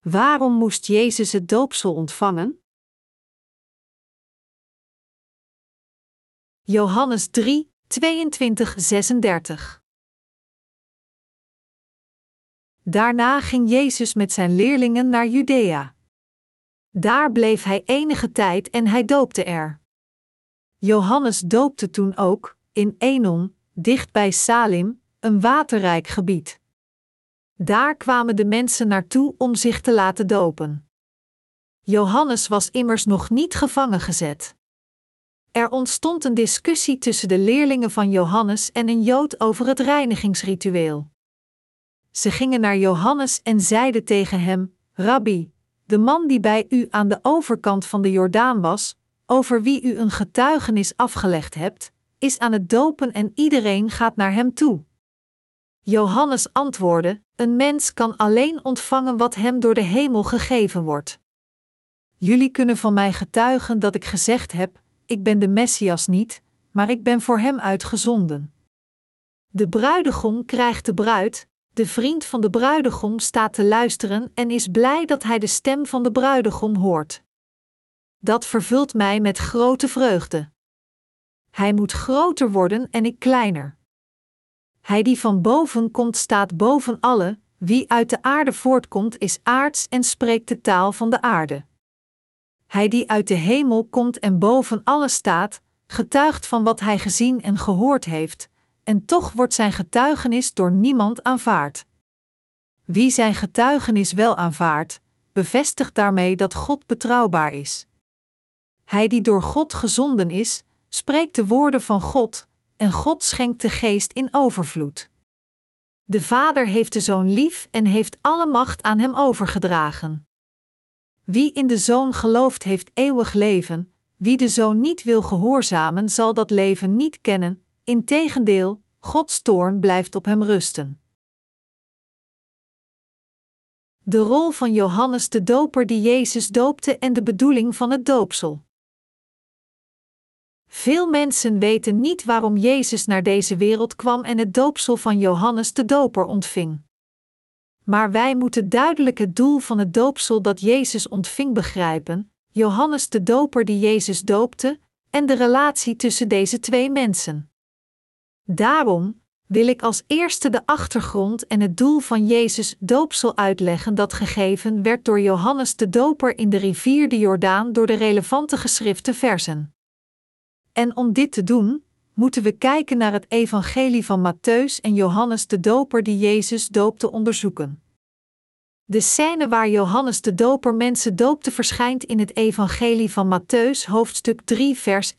Waarom moest Jezus het doopsel ontvangen? Johannes 3, 22, 36 Daarna ging Jezus met zijn leerlingen naar Judea. Daar bleef hij enige tijd en hij doopte er. Johannes doopte toen ook, in Enon, dicht bij Salim, een waterrijk gebied. Daar kwamen de mensen naartoe om zich te laten dopen. Johannes was immers nog niet gevangen gezet. Er ontstond een discussie tussen de leerlingen van Johannes en een Jood over het reinigingsritueel. Ze gingen naar Johannes en zeiden tegen hem: Rabbi, de man die bij u aan de overkant van de Jordaan was, over wie u een getuigenis afgelegd hebt, is aan het dopen en iedereen gaat naar hem toe. Johannes antwoordde: Een mens kan alleen ontvangen wat hem door de hemel gegeven wordt. Jullie kunnen van mij getuigen dat ik gezegd heb: Ik ben de Messias niet, maar ik ben voor hem uitgezonden. De bruidegom krijgt de bruid, de vriend van de bruidegom staat te luisteren en is blij dat hij de stem van de bruidegom hoort. Dat vervult mij met grote vreugde. Hij moet groter worden en ik kleiner. Hij die van boven komt staat boven alle, wie uit de aarde voortkomt is aards en spreekt de taal van de aarde. Hij die uit de hemel komt en boven alle staat, getuigt van wat hij gezien en gehoord heeft, en toch wordt zijn getuigenis door niemand aanvaard. Wie zijn getuigenis wel aanvaardt, bevestigt daarmee dat God betrouwbaar is. Hij die door God gezonden is, spreekt de woorden van God, en God schenkt de geest in overvloed. De Vader heeft de Zoon lief en heeft alle macht aan hem overgedragen. Wie in de Zoon gelooft, heeft eeuwig leven, wie de Zoon niet wil gehoorzamen, zal dat leven niet kennen, integendeel, Gods toorn blijft op hem rusten. De rol van Johannes de Doper die Jezus doopte en de bedoeling van het doopsel. Veel mensen weten niet waarom Jezus naar deze wereld kwam en het doopsel van Johannes de Doper ontving. Maar wij moeten duidelijk het doel van het doopsel dat Jezus ontving begrijpen: Johannes de Doper die Jezus doopte, en de relatie tussen deze twee mensen. Daarom wil ik als eerste de achtergrond en het doel van Jezus doopsel uitleggen dat gegeven werd door Johannes de Doper in de rivier de Jordaan door de relevante geschrifte versen. En om dit te doen, moeten we kijken naar het evangelie van Matthäus en Johannes de Doper die Jezus doopte onderzoeken. De scène waar Johannes de Doper mensen doopte verschijnt in het evangelie van Matthäus hoofdstuk 3 vers 1-12.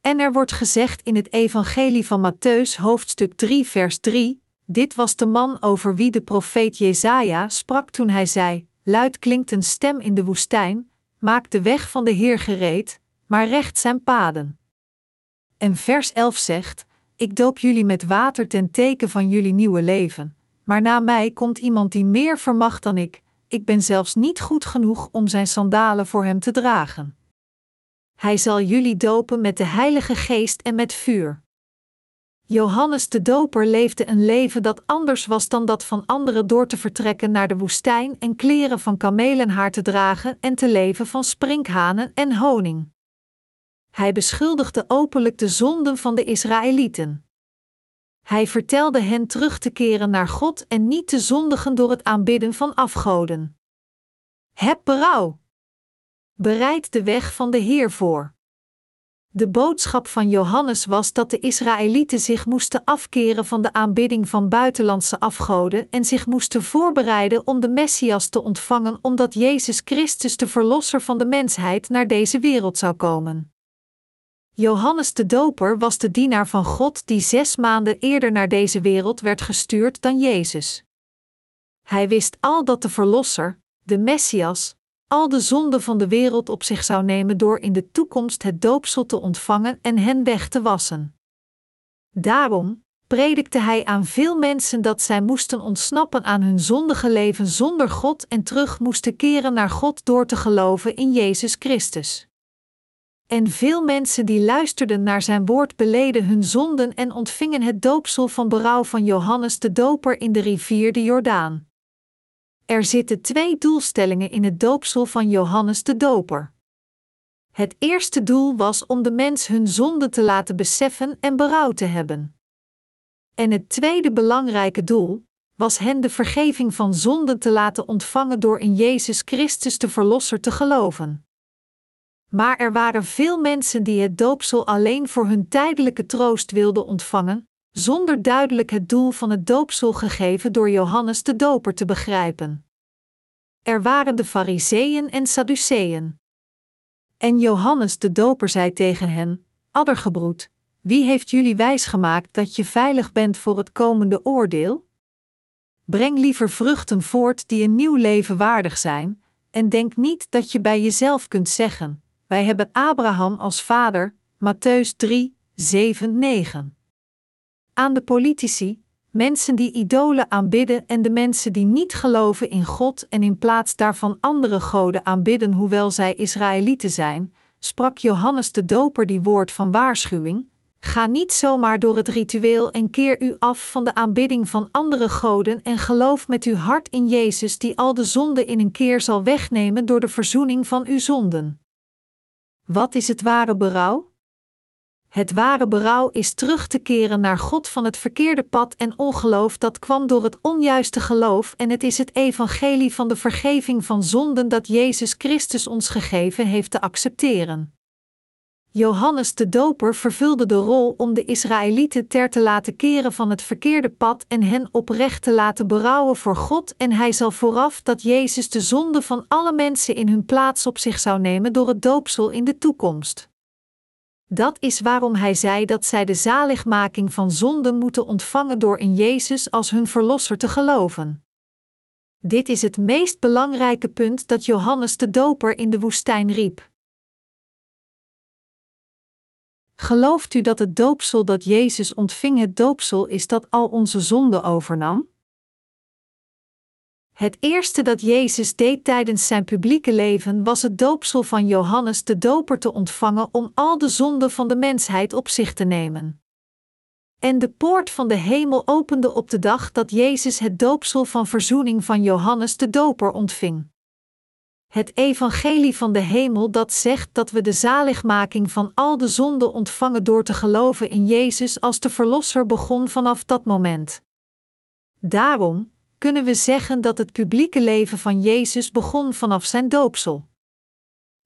En er wordt gezegd in het evangelie van Matthäus hoofdstuk 3 vers 3, dit was de man over wie de profeet Jezaja sprak toen hij zei, luid klinkt een stem in de woestijn, maak de weg van de Heer gereed, maar recht zijn paden. En vers 11 zegt: Ik doop jullie met water ten teken van jullie nieuwe leven, maar na mij komt iemand die meer vermacht dan ik, ik ben zelfs niet goed genoeg om zijn sandalen voor hem te dragen. Hij zal jullie dopen met de Heilige Geest en met vuur. Johannes de Doper leefde een leven dat anders was dan dat van anderen door te vertrekken naar de woestijn en kleren van kamelenhaar te dragen en te leven van sprinkhanen en honing. Hij beschuldigde openlijk de zonden van de Israëlieten. Hij vertelde hen terug te keren naar God en niet te zondigen door het aanbidden van afgoden. Heb berouw. Bereid de weg van de Heer voor. De boodschap van Johannes was dat de Israëlieten zich moesten afkeren van de aanbidding van buitenlandse afgoden en zich moesten voorbereiden om de Messias te ontvangen, omdat Jezus Christus de Verlosser van de mensheid naar deze wereld zou komen. Johannes de Doper was de dienaar van God die zes maanden eerder naar deze wereld werd gestuurd dan Jezus. Hij wist al dat de Verlosser, de Messias, al de zonden van de wereld op zich zou nemen door in de toekomst het doopsel te ontvangen en hen weg te wassen. Daarom predikte hij aan veel mensen dat zij moesten ontsnappen aan hun zondige leven zonder God en terug moesten keren naar God door te geloven in Jezus Christus. En veel mensen die luisterden naar zijn woord beleden hun zonden en ontvingen het doopsel van berouw van Johannes de Doper in de rivier de Jordaan. Er zitten twee doelstellingen in het doopsel van Johannes de Doper. Het eerste doel was om de mens hun zonde te laten beseffen en berouw te hebben. En het tweede belangrijke doel was hen de vergeving van zonden te laten ontvangen door in Jezus Christus de Verlosser te geloven. Maar er waren veel mensen die het doopsel alleen voor hun tijdelijke troost wilden ontvangen, zonder duidelijk het doel van het doopsel gegeven door Johannes de Doper te begrijpen. Er waren de Fariseeën en Sadduceeën. En Johannes de Doper zei tegen hen: Addergebroed, wie heeft jullie wijsgemaakt dat je veilig bent voor het komende oordeel? Breng liever vruchten voort die een nieuw leven waardig zijn, en denk niet dat je bij jezelf kunt zeggen: Wij hebben Abraham als vader. Matthäus 3, 7, 9. Aan de politici, mensen die idolen aanbidden en de mensen die niet geloven in God en in plaats daarvan andere goden aanbidden, hoewel zij Israëlieten zijn, sprak Johannes de Doper die woord van waarschuwing: Ga niet zomaar door het ritueel en keer u af van de aanbidding van andere goden en geloof met uw hart in Jezus die al de zonde in een keer zal wegnemen door de verzoening van uw zonden. Wat is het ware berouw? Het ware berouw is terug te keren naar God van het verkeerde pad en ongeloof dat kwam door het onjuiste geloof en het is het evangelie van de vergeving van zonden dat Jezus Christus ons gegeven heeft te accepteren. Johannes de Doper vervulde de rol om de Israëlieten ter te laten keren van het verkeerde pad en hen oprecht te laten berouwen voor God, en hij zal vooraf dat Jezus de zonde van alle mensen in hun plaats op zich zou nemen door het doopsel in de toekomst. Dat is waarom hij zei dat zij de zaligmaking van zonden moeten ontvangen door in Jezus als hun verlosser te geloven. Dit is het meest belangrijke punt dat Johannes de Doper in de woestijn riep. Gelooft u dat het doopsel dat Jezus ontving het doopsel is dat al onze zonden overnam? Het eerste dat Jezus deed tijdens zijn publieke leven was het doopsel van Johannes de Doper te ontvangen om al de zonden van de mensheid op zich te nemen. En de poort van de hemel opende op de dag dat Jezus het doopsel van verzoening van Johannes de Doper ontving. Het evangelie van de hemel dat zegt dat we de zaligmaking van al de zonden ontvangen door te geloven in Jezus als de Verlosser begon vanaf dat moment. Daarom, kunnen we zeggen dat het publieke leven van Jezus begon vanaf zijn doopsel.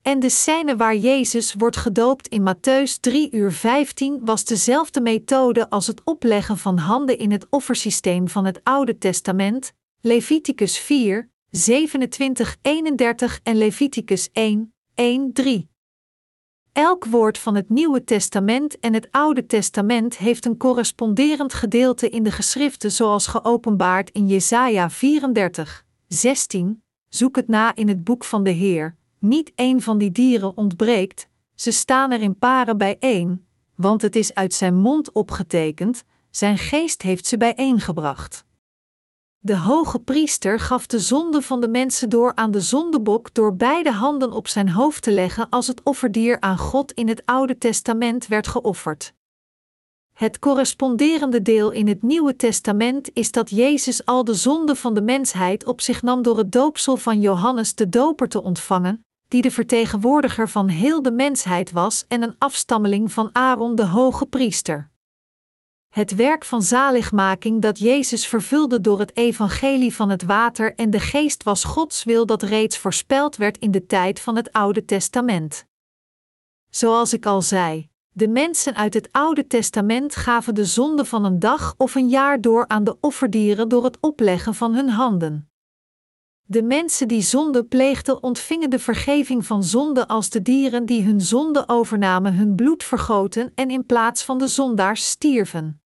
En de scène waar Jezus wordt gedoopt in Matthäus 3 uur 15 was dezelfde methode als het opleggen van handen in het offersysteem van het Oude Testament, Leviticus 4, 27, 31 en Leviticus 1, 1, 3. Elk woord van het Nieuwe Testament en het Oude Testament heeft een corresponderend gedeelte in de geschriften zoals geopenbaard in Jesaja 34, 16. Zoek het na in het boek van de Heer. Niet één van die dieren ontbreekt, ze staan er in paren bijeen, want het is uit zijn mond opgetekend, zijn geest heeft ze bijeengebracht. De hoge priester gaf de zonde van de mensen door aan de zondebok door beide handen op zijn hoofd te leggen als het offerdier aan God in het Oude Testament werd geofferd. Het corresponderende deel in het Nieuwe Testament is dat Jezus al de zonde van de mensheid op zich nam door het doopsel van Johannes de Doper te ontvangen, die de vertegenwoordiger van heel de mensheid was en een afstammeling van Aaron de hoge priester. Het werk van zaligmaking dat Jezus vervulde door het evangelie van het water en de geest was Gods wil dat reeds voorspeld werd in de tijd van het Oude Testament. Zoals ik al zei, de mensen uit het Oude Testament gaven de zonde van een dag of een jaar door aan de offerdieren door het opleggen van hun handen. De mensen die zonde pleegden ontvingen de vergeving van zonde als de dieren die hun zonde overnamen hun bloed vergoten en in plaats van de zondaars stierven.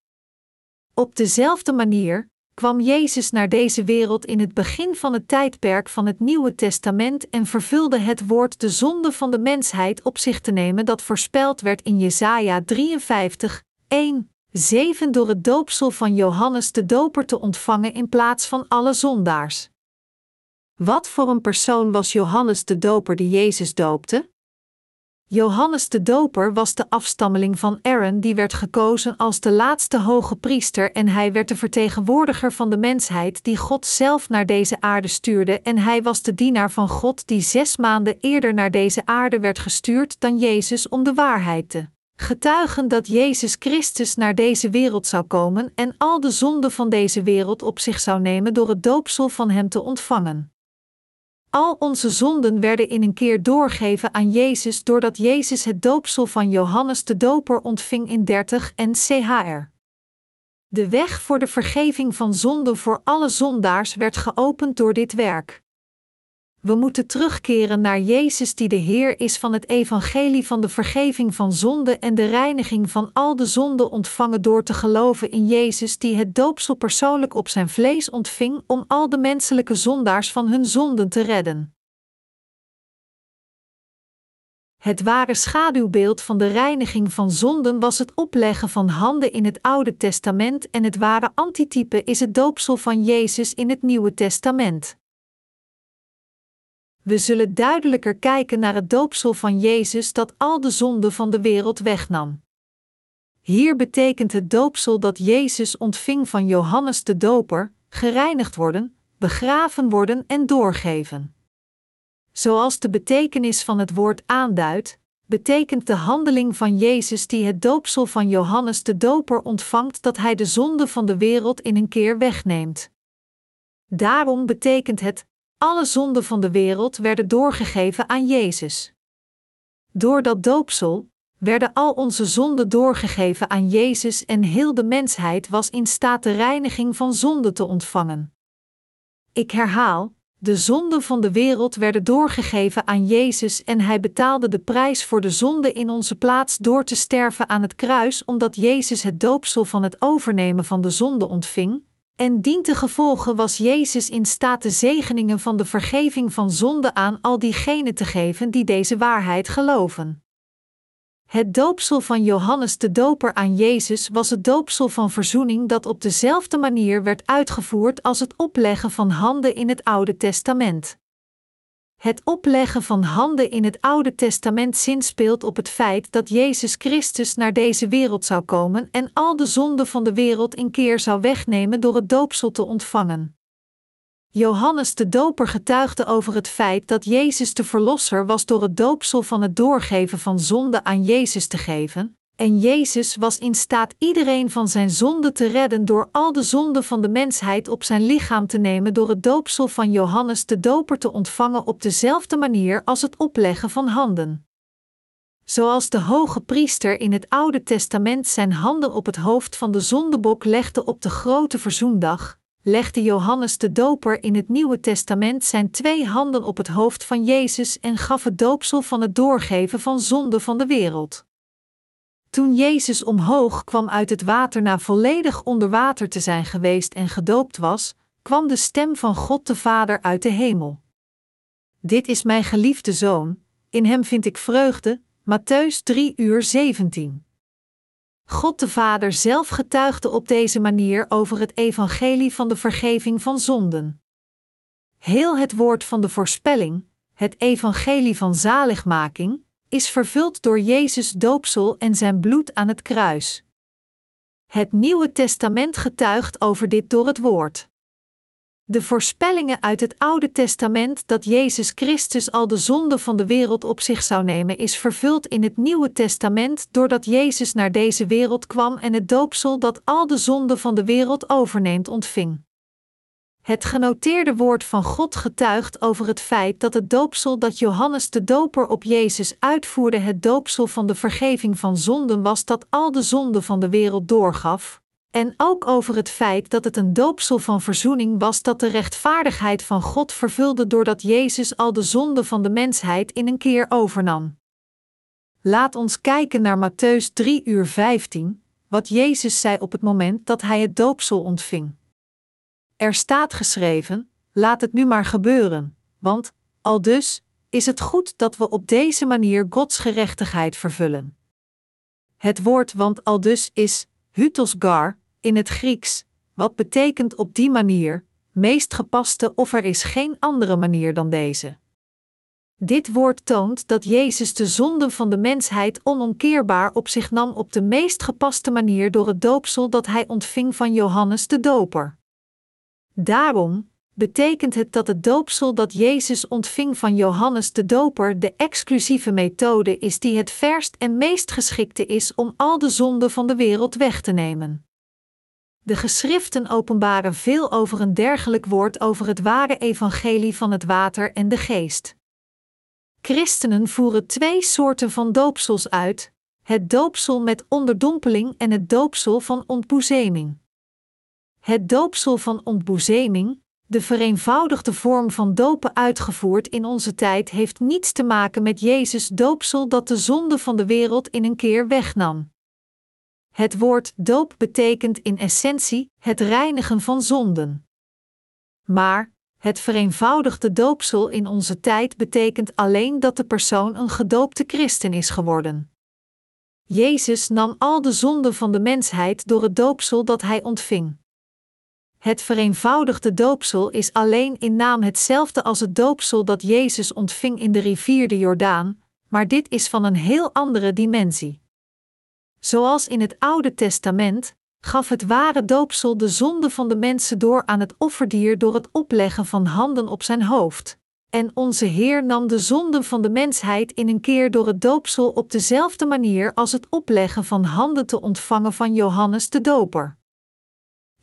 Op dezelfde manier kwam Jezus naar deze wereld in het begin van het tijdperk van het Nieuwe Testament en vervulde het woord de zonde van de mensheid op zich te nemen dat voorspeld werd in Jesaja 53, 1, 7 door het doopsel van Johannes de Doper te ontvangen in plaats van alle zondaars. Wat voor een persoon was Johannes de Doper die Jezus doopte? Johannes de Doper was de afstammeling van Aaron die werd gekozen als de laatste hoge priester en hij werd de vertegenwoordiger van de mensheid die God zelf naar deze aarde stuurde en hij was de dienaar van God die zes maanden eerder naar deze aarde werd gestuurd dan Jezus om de waarheid te getuigen dat Jezus Christus naar deze wereld zou komen en al de zonden van deze wereld op zich zou nemen door het doopsel van Hem te ontvangen. Al onze zonden werden in een keer doorgegeven aan Jezus doordat Jezus het doopsel van Johannes de Doper ontving in 30 en CHR. De weg voor de vergeving van zonden voor alle zondaars werd geopend door dit werk. We moeten terugkeren naar Jezus die de Heer is van het evangelie van de vergeving van zonde en de reiniging van al de zonden ontvangen door te geloven in Jezus die het doopsel persoonlijk op zijn vlees ontving om al de menselijke zondaars van hun zonden te redden. Het ware schaduwbeeld van de reiniging van zonden was het opleggen van handen in het Oude Testament en het ware antitype is het doopsel van Jezus in het Nieuwe Testament. We zullen duidelijker kijken naar het doopsel van Jezus dat al de zonden van de wereld wegnam. Hier betekent het doopsel dat Jezus ontving van Johannes de Doper, gereinigd worden, begraven worden en doorgeven. Zoals de betekenis van het woord aanduidt, betekent de handeling van Jezus die het doopsel van Johannes de Doper ontvangt dat hij de zonde van de wereld in een keer wegneemt. Daarom betekent het alle zonden van de wereld werden doorgegeven aan Jezus. Door dat doopsel werden al onze zonden doorgegeven aan Jezus en heel de mensheid was in staat de reiniging van zonde te ontvangen. Ik herhaal, de zonden van de wereld werden doorgegeven aan Jezus en hij betaalde de prijs voor de zonde in onze plaats door te sterven aan het kruis omdat Jezus het doopsel van het overnemen van de zonde ontving, en dientengevolge was Jezus in staat de zegeningen van de vergeving van zonde aan al diegenen te geven die deze waarheid geloven. Het doopsel van Johannes de Doper aan Jezus was het doopsel van verzoening dat op dezelfde manier werd uitgevoerd als het opleggen van handen in het Oude Testament. Het opleggen van handen in het Oude Testament zinspeelt op het feit dat Jezus Christus naar deze wereld zou komen en al de zonden van de wereld in keer zou wegnemen door het doopsel te ontvangen. Johannes de Doper getuigde over het feit dat Jezus de Verlosser was door het doopsel van het doorgeven van zonde aan Jezus te geven, en Jezus was in staat iedereen van zijn zonde te redden door al de zonden van de mensheid op zijn lichaam te nemen door het doopsel van Johannes de Doper te ontvangen op dezelfde manier als het opleggen van handen. Zoals de hoge priester in het Oude Testament zijn handen op het hoofd van de zondebok legde op de grote verzoendag, legde Johannes de Doper in het Nieuwe Testament zijn twee handen op het hoofd van Jezus en gaf het doopsel van het doorgeven van zonde van de wereld. Toen Jezus omhoog kwam uit het water na volledig onder water te zijn geweest en gedoopt was, kwam de stem van God de Vader uit de hemel. Dit is mijn geliefde zoon, in hem vind ik vreugde. Matthäus 3 uur 17. God de Vader zelf getuigde op deze manier over het evangelie van de vergeving van zonden. Heel het woord van de voorspelling, het evangelie van zaligmaking, is vervuld door Jezus doopsel en zijn bloed aan het kruis. Het Nieuwe Testament getuigt over dit door het woord. De voorspellingen uit het Oude Testament dat Jezus Christus al de zonde van de wereld op zich zou nemen, is vervuld in het Nieuwe Testament doordat Jezus naar deze wereld kwam en het doopsel dat al de zonde van de wereld overneemt ontving. Het genoteerde woord van God getuigt over het feit dat het doopsel dat Johannes de Doper op Jezus uitvoerde het doopsel van de vergeving van zonden was dat al de zonden van de wereld doorgaf, en ook over het feit dat het een doopsel van verzoening was dat de rechtvaardigheid van God vervulde doordat Jezus al de zonden van de mensheid in een keer overnam. Laat ons kijken naar Matthäus 3 uur 15, wat Jezus zei op het moment dat hij het doopsel ontving. Er staat geschreven: laat het nu maar gebeuren, want, al dus, is het goed dat we op deze manier Gods gerechtigheid vervullen. Het woord want al dus is hutos gar in het Grieks, wat betekent op die manier, meest gepaste of er is geen andere manier dan deze. Dit woord toont dat Jezus de zonden van de mensheid onomkeerbaar op zich nam op de meest gepaste manier door het doopsel dat hij ontving van Johannes de Doper. Daarom betekent het dat het doopsel dat Jezus ontving van Johannes de Doper de exclusieve methode is die het verst en meest geschikte is om al de zonden van de wereld weg te nemen. De geschriften openbaren veel over een dergelijk woord over het ware evangelie van het water en de geest. Christenen voeren twee soorten van doopsels uit: het doopsel met onderdompeling en het doopsel van ontboezeming. Het doopsel van ontboezeming, de vereenvoudigde vorm van dopen uitgevoerd in onze tijd, heeft niets te maken met Jezus' doopsel dat de zonde van de wereld in een keer wegnam. Het woord doop betekent in essentie het reinigen van zonden. Maar het vereenvoudigde doopsel in onze tijd betekent alleen dat de persoon een gedoopte christen is geworden. Jezus nam al de zonden van de mensheid door het doopsel dat hij ontving. Het vereenvoudigde doopsel is alleen in naam hetzelfde als het doopsel dat Jezus ontving in de rivier de Jordaan, maar dit is van een heel andere dimensie. Zoals in het Oude Testament gaf het ware doopsel de zonde van de mensen door aan het offerdier door het opleggen van handen op zijn hoofd. En onze Heer nam de zonden van de mensheid in een keer door het doopsel op dezelfde manier als het opleggen van handen te ontvangen van Johannes de Doper.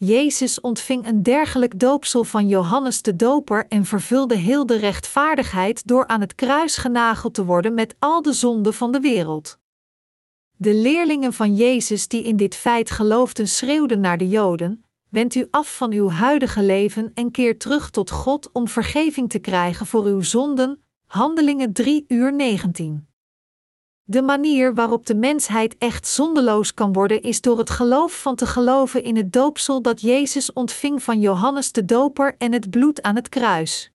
Jezus ontving een dergelijk doopsel van Johannes de Doper en vervulde heel de rechtvaardigheid door aan het kruis genageld te worden met al de zonden van de wereld. De leerlingen van Jezus die in dit feit geloofden schreeuwden naar de Joden: Wend u af van uw huidige leven en keer terug tot God om vergeving te krijgen voor uw zonden. Handelingen 3 uur 19. De manier waarop de mensheid echt zondeloos kan worden is door het geloof van te geloven in het doopsel dat Jezus ontving van Johannes de Doper en het bloed aan het kruis.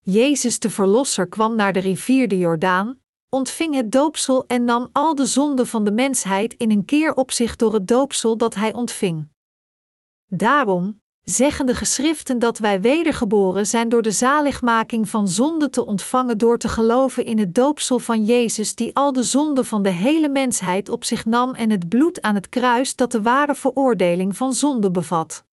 Jezus de Verlosser kwam naar de rivier de Jordaan, ontving het doopsel en nam al de zonden van de mensheid in een keer op zich door het doopsel dat hij ontving. Daarom zeggen de geschriften dat wij wedergeboren zijn door de zaligmaking van zonde te ontvangen door te geloven in het doopsel van Jezus die al de zonden van de hele mensheid op zich nam en het bloed aan het kruis dat de ware veroordeling van zonde bevat.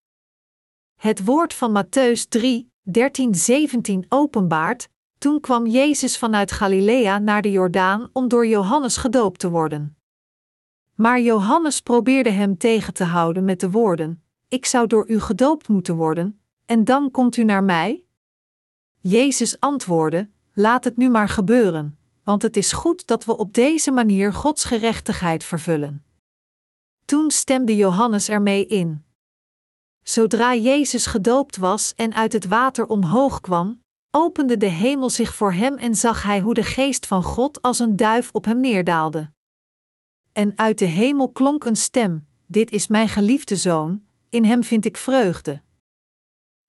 Het woord van Matthäus 3, 13-17 openbaart toen kwam Jezus vanuit Galilea naar de Jordaan om door Johannes gedoopt te worden. Maar Johannes probeerde hem tegen te houden met de woorden: Ik zou door u gedoopt moeten worden, en dan komt u naar mij? Jezus antwoordde: Laat het nu maar gebeuren, want het is goed dat we op deze manier Gods gerechtigheid vervullen. Toen stemde Johannes ermee in. Zodra Jezus gedoopt was en uit het water omhoog kwam, opende de hemel zich voor hem en zag hij hoe de geest van God als een duif op hem neerdaalde. En uit de hemel klonk een stem: Dit is mijn geliefde zoon, in hem vind ik vreugde.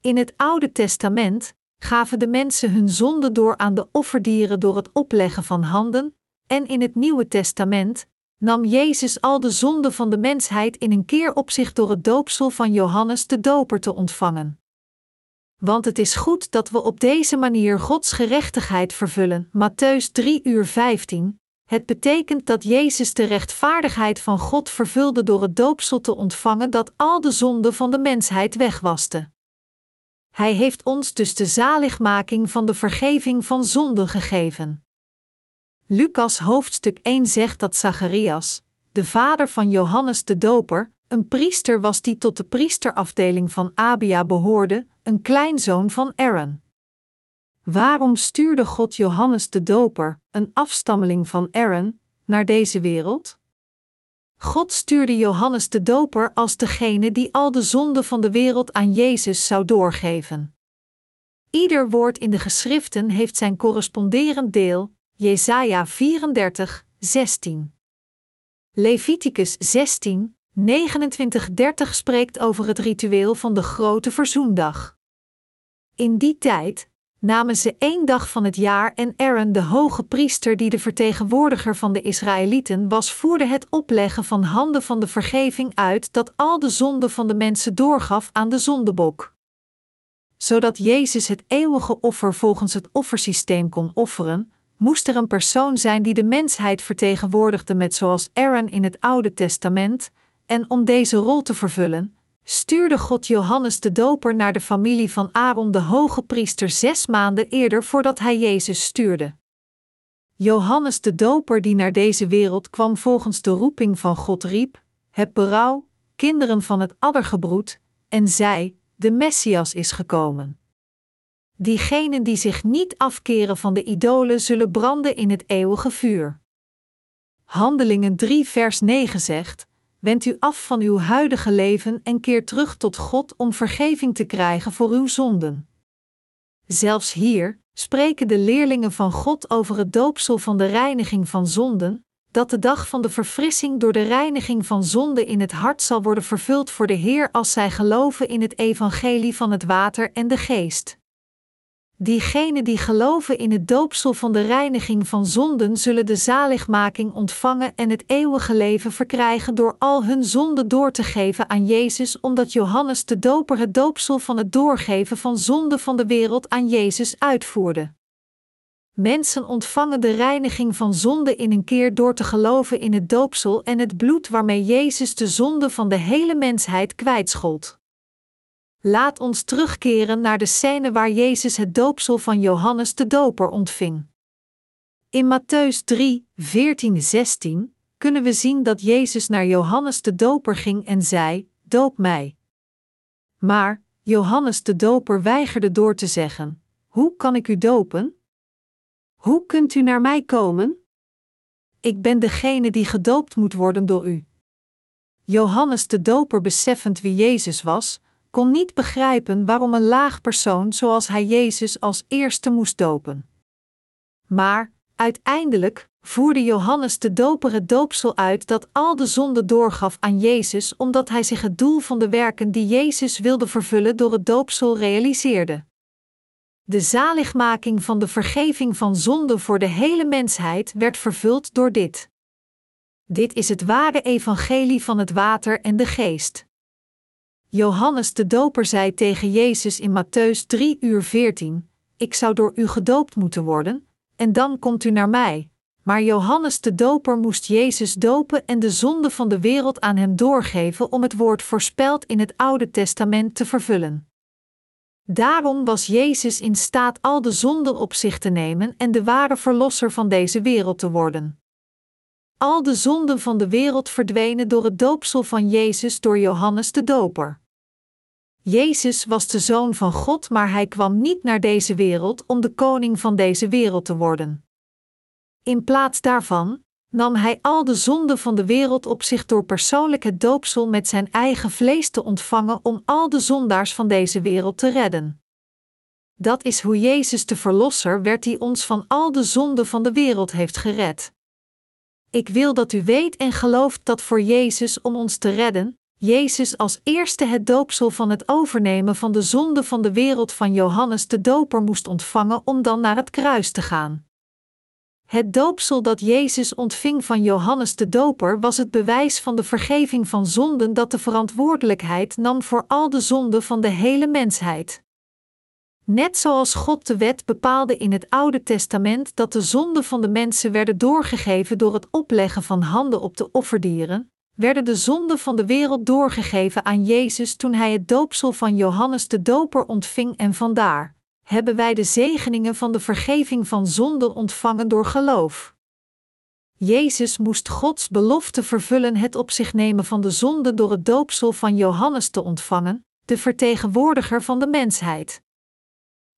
In het Oude Testament gaven de mensen hun zonde door aan de offerdieren door het opleggen van handen, en in het Nieuwe Testament nam Jezus al de zonden van de mensheid in een keer op zich door het doopsel van Johannes de Doper te ontvangen want het is goed dat we op deze manier Gods gerechtigheid vervullen. Matthäus 3 uur 15. Het betekent dat Jezus de rechtvaardigheid van God vervulde door het doopsel te ontvangen dat al de zonden van de mensheid wegwaste. Hij heeft ons dus de zaligmaking van de vergeving van zonden gegeven. Lucas hoofdstuk 1 zegt dat Zacharias, de vader van Johannes de Doper, een priester was die tot de priesterafdeling van Abia behoorde, een kleinzoon van Aaron. Waarom stuurde God Johannes de Doper, een afstammeling van Aaron, naar deze wereld? God stuurde Johannes de Doper als degene die al de zonden van de wereld aan Jezus zou doorgeven. Ieder woord in de geschriften heeft zijn corresponderend deel, Jesaja 34, 16. Leviticus 16, 29:30 spreekt over het ritueel van de grote verzoendag. In die tijd namen ze één dag van het jaar en Aaron, de hoge priester die de vertegenwoordiger van de Israëlieten was, voerde het opleggen van handen van de vergeving uit dat al de zonden van de mensen doorgaf aan de zondebok. zodat Jezus het eeuwige offer volgens het offersysteem kon offeren, moest er een persoon zijn die de mensheid vertegenwoordigde met zoals Aaron in het Oude Testament, en om deze rol te vervullen, stuurde God Johannes de Doper naar de familie van Aaron de hoge priester zes maanden eerder voordat hij Jezus stuurde. Johannes de Doper die naar deze wereld kwam volgens de roeping van God riep, heb berouw, kinderen van het addergebroed, en zei, de Messias is gekomen. Diegenen die zich niet afkeren van de idolen zullen branden in het eeuwige vuur. Handelingen 3 vers 9 zegt, Wend u af van uw huidige leven en keer terug tot God om vergeving te krijgen voor uw zonden. Zelfs hier spreken de leerlingen van God over het doopsel van de reiniging van zonden, dat de dag van de verfrissing door de reiniging van zonde in het hart zal worden vervuld voor de Heer als zij geloven in het evangelie van het water en de geest. Diegenen die geloven in het doopsel van de reiniging van zonden zullen de zaligmaking ontvangen en het eeuwige leven verkrijgen door al hun zonden door te geven aan Jezus, omdat Johannes de Doper het doopsel van het doorgeven van zonden van de wereld aan Jezus uitvoerde. Mensen ontvangen de reiniging van zonde in een keer door te geloven in het doopsel en het bloed waarmee Jezus de zonde van de hele mensheid kwijtschold. Laat ons terugkeren naar de scène waar Jezus het doopsel van Johannes de Doper ontving. In Matthäus 3, 14, 16 kunnen we zien dat Jezus naar Johannes de Doper ging en zei: Doop mij. Maar Johannes de Doper weigerde door te zeggen: Hoe kan ik u dopen? Hoe kunt u naar mij komen? Ik ben degene die gedoopt moet worden door u. Johannes de Doper, beseffend wie Jezus was, kon niet begrijpen waarom een laag persoon zoals hij Jezus als eerste moest dopen. Maar, uiteindelijk, voerde Johannes de Doper het doopsel uit dat al de zonde doorgaf aan Jezus, omdat hij zich het doel van de werken die Jezus wilde vervullen door het doopsel realiseerde. De zaligmaking van de vergeving van zonde voor de hele mensheid werd vervuld door dit. Dit is het ware evangelie van het water en de geest. Johannes de Doper zei tegen Jezus in Matthäus 3 uur 14: Ik zou door u gedoopt moeten worden, en dan komt u naar mij. Maar Johannes de Doper moest Jezus dopen en de zonde van de wereld aan hem doorgeven om het woord voorspeld in het Oude Testament te vervullen. Daarom was Jezus in staat al de zonden op zich te nemen en de ware verlosser van deze wereld te worden. Al de zonden van de wereld verdwenen door het doopsel van Jezus door Johannes de Doper. Jezus was de zoon van God, maar hij kwam niet naar deze wereld om de koning van deze wereld te worden. In plaats daarvan nam hij al de zonden van de wereld op zich door persoonlijk het doopsel met zijn eigen vlees te ontvangen om al de zondaars van deze wereld te redden. Dat is hoe Jezus de Verlosser werd die ons van al de zonden van de wereld heeft gered. Ik wil dat u weet en gelooft dat voor Jezus om ons te redden, Jezus als eerste het doopsel van het overnemen van de zonde van de wereld van Johannes de Doper moest ontvangen om dan naar het kruis te gaan. Het doopsel dat Jezus ontving van Johannes de Doper was het bewijs van de vergeving van zonden dat de verantwoordelijkheid nam voor al de zonden van de hele mensheid. Net zoals God de wet bepaalde in het Oude Testament dat de zonden van de mensen werden doorgegeven door het opleggen van handen op de offerdieren, werden de zonden van de wereld doorgegeven aan Jezus toen hij het doopsel van Johannes de Doper ontving en vandaar hebben wij de zegeningen van de vergeving van zonden ontvangen door geloof. Jezus moest Gods belofte vervullen het op zich nemen van de zonde door het doopsel van Johannes te ontvangen, de vertegenwoordiger van de mensheid.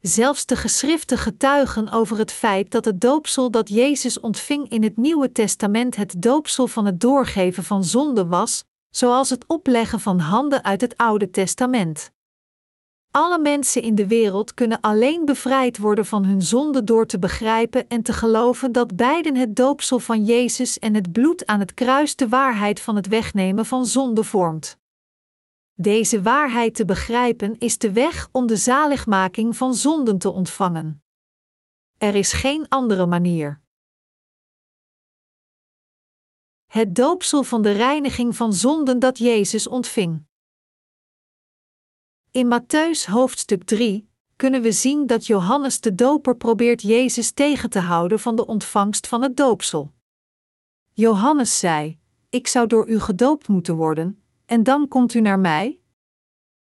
Zelfs de geschriften getuigen over het feit dat het doopsel dat Jezus ontving in het Nieuwe Testament het doopsel van het doorgeven van zonde was, zoals het opleggen van handen uit het Oude Testament. Alle mensen in de wereld kunnen alleen bevrijd worden van hun zonde door te begrijpen en te geloven dat beiden het doopsel van Jezus en het bloed aan het kruis de waarheid van het wegnemen van zonde vormt. Deze waarheid te begrijpen is de weg om de zaligmaking van zonden te ontvangen. Er is geen andere manier. Het doopsel van de reiniging van zonden dat Jezus ontving. In Matthäus hoofdstuk 3, kunnen we zien dat Johannes de Doper probeert Jezus tegen te houden van de ontvangst van het doopsel. Johannes zei: Ik zou door u gedoopt moeten worden, en dan komt u naar mij?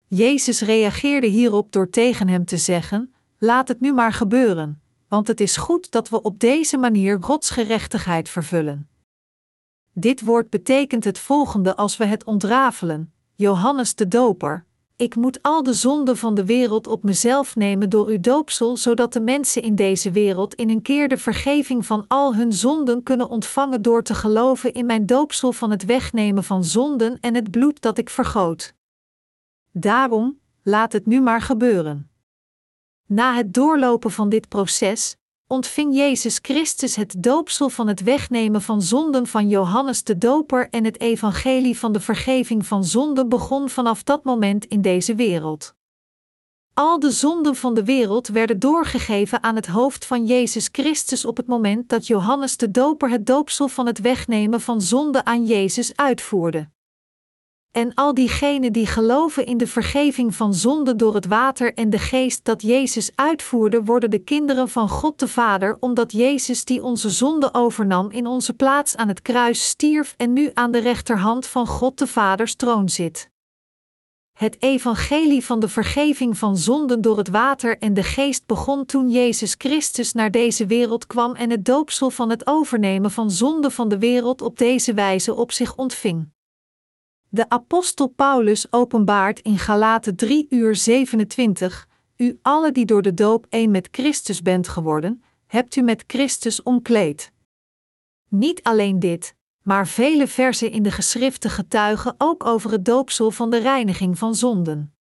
Jezus reageerde hierop door tegen hem te zeggen: Laat het nu maar gebeuren, want het is goed dat we op deze manier Gods gerechtigheid vervullen. Dit woord betekent het volgende als we het ontrafelen: Johannes de Doper. Ik moet al de zonden van de wereld op mezelf nemen door uw doopsel, zodat de mensen in deze wereld in een keer de vergeving van al hun zonden kunnen ontvangen door te geloven in mijn doopsel van het wegnemen van zonden en het bloed dat ik vergoot. Daarom, laat het nu maar gebeuren. Na het doorlopen van dit proces, ontving Jezus Christus het doopsel van het wegnemen van zonden van Johannes de Doper en het evangelie van de vergeving van zonden begon vanaf dat moment in deze wereld. Al de zonden van de wereld werden doorgegeven aan het hoofd van Jezus Christus op het moment dat Johannes de Doper het doopsel van het wegnemen van zonden aan Jezus uitvoerde. En al diegenen die geloven in de vergeving van zonde door het water en de geest dat Jezus uitvoerde, worden de kinderen van God de Vader, omdat Jezus die onze zonde overnam in onze plaats aan het kruis stierf en nu aan de rechterhand van God de Vaders troon zit. Het evangelie van de vergeving van zonden door het water en de geest begon toen Jezus Christus naar deze wereld kwam en het doopsel van het overnemen van zonde van de wereld op deze wijze op zich ontving. De apostel Paulus openbaart in Galaten 3 uur 27, U alle die door de doop één met Christus bent geworden, hebt u met Christus omkleed. Niet alleen dit, maar vele versen in de geschriften getuigen ook over het doopsel van de reiniging van zonden.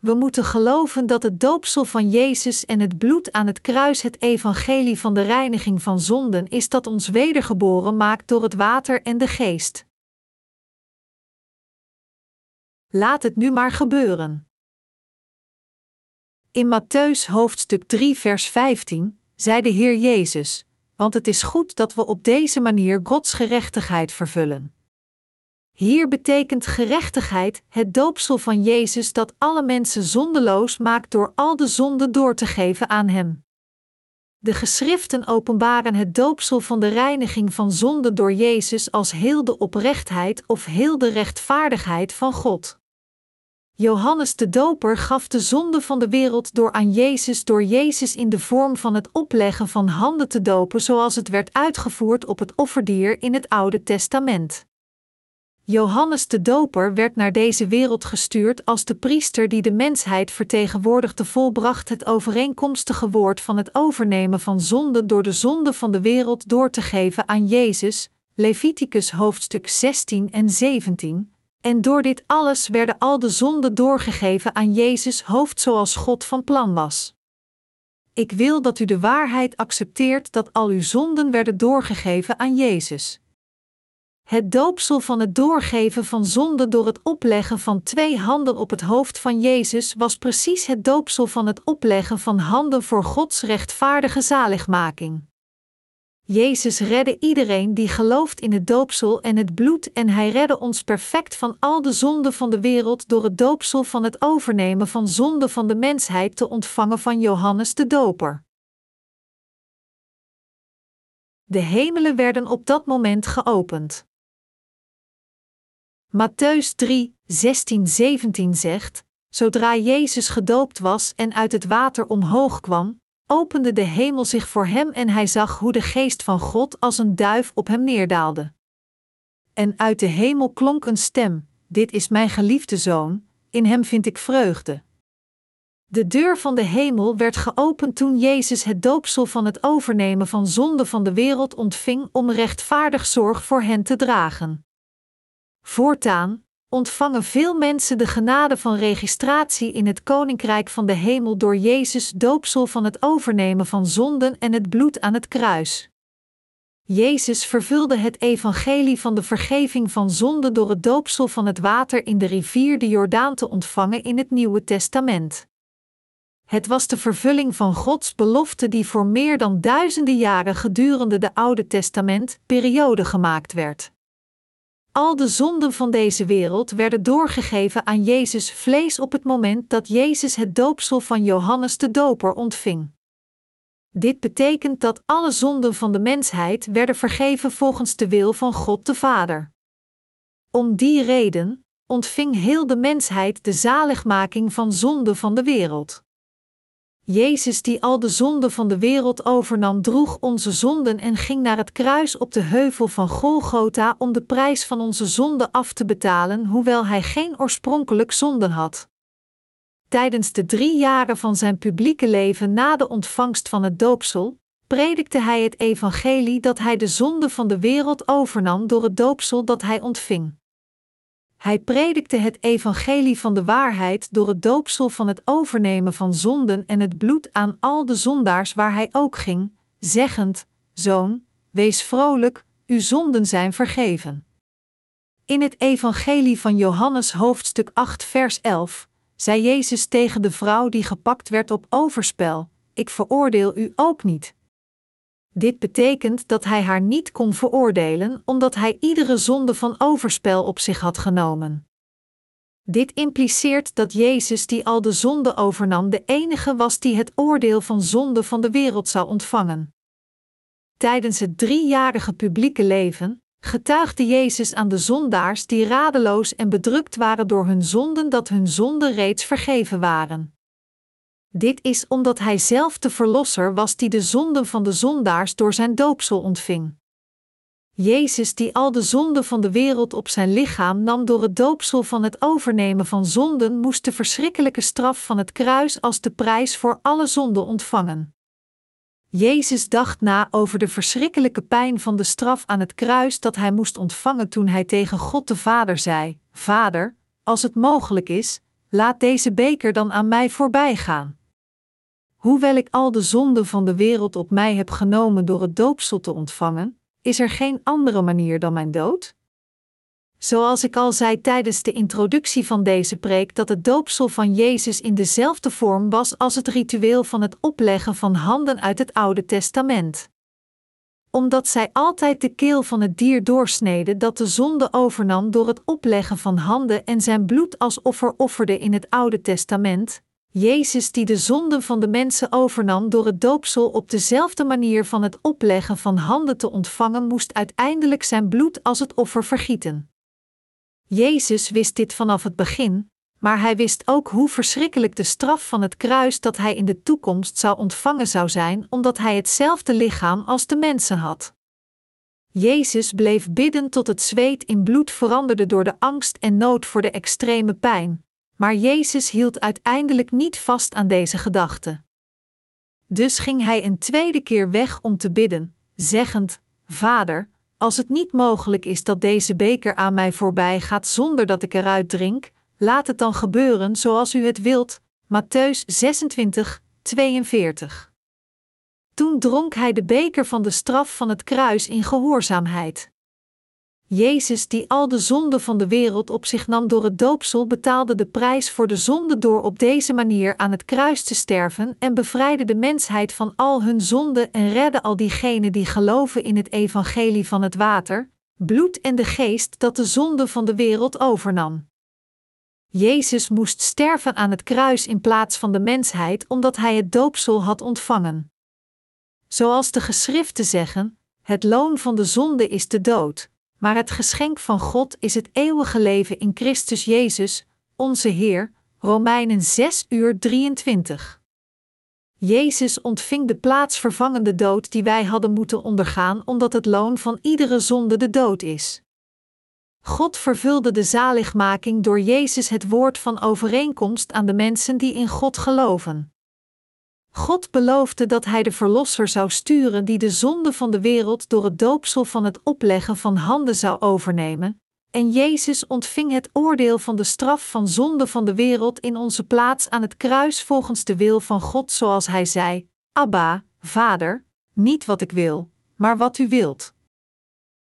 We moeten geloven dat het doopsel van Jezus en het bloed aan het kruis het evangelie van de reiniging van zonden is dat ons wedergeboren maakt door het water en de geest. Laat het nu maar gebeuren. In Matthäus hoofdstuk 3, vers 15 zei de Heer Jezus: Want het is goed dat we op deze manier Gods gerechtigheid vervullen. Hier betekent gerechtigheid het doopsel van Jezus dat alle mensen zondeloos maakt door al de zonden door te geven aan Hem. De geschriften openbaren het doopsel van de reiniging van zonde door Jezus als heel de oprechtheid of heel de rechtvaardigheid van God. Johannes de Doper gaf de zonde van de wereld door aan Jezus door Jezus in de vorm van het opleggen van handen te dopen zoals het werd uitgevoerd op het offerdier in het Oude Testament. Johannes de Doper werd naar deze wereld gestuurd als de priester die de mensheid vertegenwoordigde volbracht het overeenkomstige woord van het overnemen van zonde door de zonde van de wereld door te geven aan Jezus, Leviticus hoofdstuk 16 en 17, en door dit alles werden al de zonden doorgegeven aan Jezus hoofd zoals God van plan was. Ik wil dat u de waarheid accepteert dat al uw zonden werden doorgegeven aan Jezus. Het doopsel van het doorgeven van zonden door het opleggen van twee handen op het hoofd van Jezus was precies het doopsel van het opleggen van handen voor Gods rechtvaardige zaligmaking. Jezus redde iedereen die gelooft in het doopsel en het bloed en hij redde ons perfect van al de zonden van de wereld door het doopsel van het overnemen van zonde van de mensheid te ontvangen van Johannes de Doper. De hemelen werden op dat moment geopend. Matthäus 3, 16, 17 zegt: Zodra Jezus gedoopt was en uit het water omhoog kwam, opende de hemel zich voor hem en hij zag hoe de geest van God als een duif op hem neerdaalde. En uit de hemel klonk een stem: Dit is mijn geliefde zoon, in hem vind ik vreugde. De deur van de hemel werd geopend toen Jezus het doopsel van het overnemen van zonde van de wereld ontving om rechtvaardig zorg voor hen te dragen. Voortaan, ontvangen veel mensen de genade van registratie in het Koninkrijk van de Hemel door Jezus doopsel van het overnemen van zonden en het bloed aan het kruis. Jezus vervulde het evangelie van de vergeving van zonden door het doopsel van het water in de rivier de Jordaan te ontvangen in het Nieuwe Testament. Het was de vervulling van Gods belofte die voor meer dan duizenden jaren gedurende de Oude Testament periode gemaakt werd. Al de zonden van deze wereld werden doorgegeven aan Jezus vlees op het moment dat Jezus het doopsel van Johannes de Doper ontving. Dit betekent dat alle zonden van de mensheid werden vergeven volgens de wil van God de Vader. Om die reden ontving heel de mensheid de zaligmaking van zonde van de wereld. Jezus, die al de zonden van de wereld overnam, droeg onze zonden en ging naar het kruis op de heuvel van Golgotha om de prijs van onze zonden af te betalen, hoewel hij geen oorspronkelijk zonden had. Tijdens de drie jaren van zijn publieke leven na de ontvangst van het doopsel, predikte hij het evangelie dat hij de zonde van de wereld overnam door het doopsel dat hij ontving. Hij predikte het evangelie van de waarheid door het doopsel van het overnemen van zonden en het bloed aan al de zondaars waar hij ook ging, zeggend: Zoon, wees vrolijk, uw zonden zijn vergeven. In het evangelie van Johannes hoofdstuk 8 vers 11 zei Jezus tegen de vrouw die gepakt werd op overspel: Ik veroordeel u ook niet. Dit betekent dat hij haar niet kon veroordelen, omdat hij iedere zonde van overspel op zich had genomen. Dit impliceert dat Jezus, die al de zonde overnam, de enige was die het oordeel van zonde van de wereld zou ontvangen. Tijdens het driejarige publieke leven getuigde Jezus aan de zondaars die radeloos en bedrukt waren door hun zonden dat hun zonden reeds vergeven waren. Dit is omdat hij zelf de verlosser was die de zonden van de zondaars door zijn doopsel ontving. Jezus, die al de zonden van de wereld op zijn lichaam nam door het doopsel van het overnemen van zonden, moest de verschrikkelijke straf van het kruis als de prijs voor alle zonden ontvangen. Jezus dacht na over de verschrikkelijke pijn van de straf aan het kruis dat hij moest ontvangen toen hij tegen God de Vader zei: Vader, als het mogelijk is, laat deze beker dan aan mij voorbij gaan. Hoewel ik al de zonden van de wereld op mij heb genomen door het doopsel te ontvangen, is er geen andere manier dan mijn dood? Zoals ik al zei tijdens de introductie van deze preek, dat het doopsel van Jezus in dezelfde vorm was als het ritueel van het opleggen van handen uit het Oude Testament. Omdat zij altijd de keel van het dier doorsneden dat de zonde overnam door het opleggen van handen en zijn bloed als offer offerde in het Oude Testament, Jezus die de zonden van de mensen overnam door het doopsel op dezelfde manier van het opleggen van handen te ontvangen, moest uiteindelijk zijn bloed als het offer vergieten. Jezus wist dit vanaf het begin, maar hij wist ook hoe verschrikkelijk de straf van het kruis dat hij in de toekomst zou ontvangen zou zijn, omdat hij hetzelfde lichaam als de mensen had. Jezus bleef bidden tot het zweet in bloed veranderde door de angst en nood voor de extreme pijn, maar Jezus hield uiteindelijk niet vast aan deze gedachte. Dus ging hij een tweede keer weg om te bidden, zeggend: Vader, als het niet mogelijk is dat deze beker aan mij voorbij gaat zonder dat ik eruit drink, laat het dan gebeuren zoals u het wilt. Matthäus 26, 42. Toen dronk hij de beker van de straf van het kruis in gehoorzaamheid. Jezus, die al de zonden van de wereld op zich nam door het doopsel, betaalde de prijs voor de zonde door op deze manier aan het kruis te sterven en bevrijdde de mensheid van al hun zonden en redde al diegenen die geloven in het evangelie van het water, bloed en de geest dat de zonde van de wereld overnam. Jezus moest sterven aan het kruis in plaats van de mensheid omdat hij het doopsel had ontvangen. Zoals de geschriften zeggen: het loon van de zonde is de dood maar het geschenk van God is het eeuwige leven in Christus Jezus, onze Heer. Romeinen 6 uur 23. Jezus ontving de plaatsvervangende dood die wij hadden moeten ondergaan, omdat het loon van iedere zonde de dood is. God vervulde de zaligmaking door Jezus het woord van overeenkomst aan de mensen die in God geloven. God beloofde dat Hij de Verlosser zou sturen die de zonde van de wereld door het doopsel van het opleggen van handen zou overnemen, en Jezus ontving het oordeel van de straf van zonde van de wereld in onze plaats aan het kruis volgens de wil van God, zoals Hij zei: Abba, Vader, niet wat ik wil, maar wat u wilt.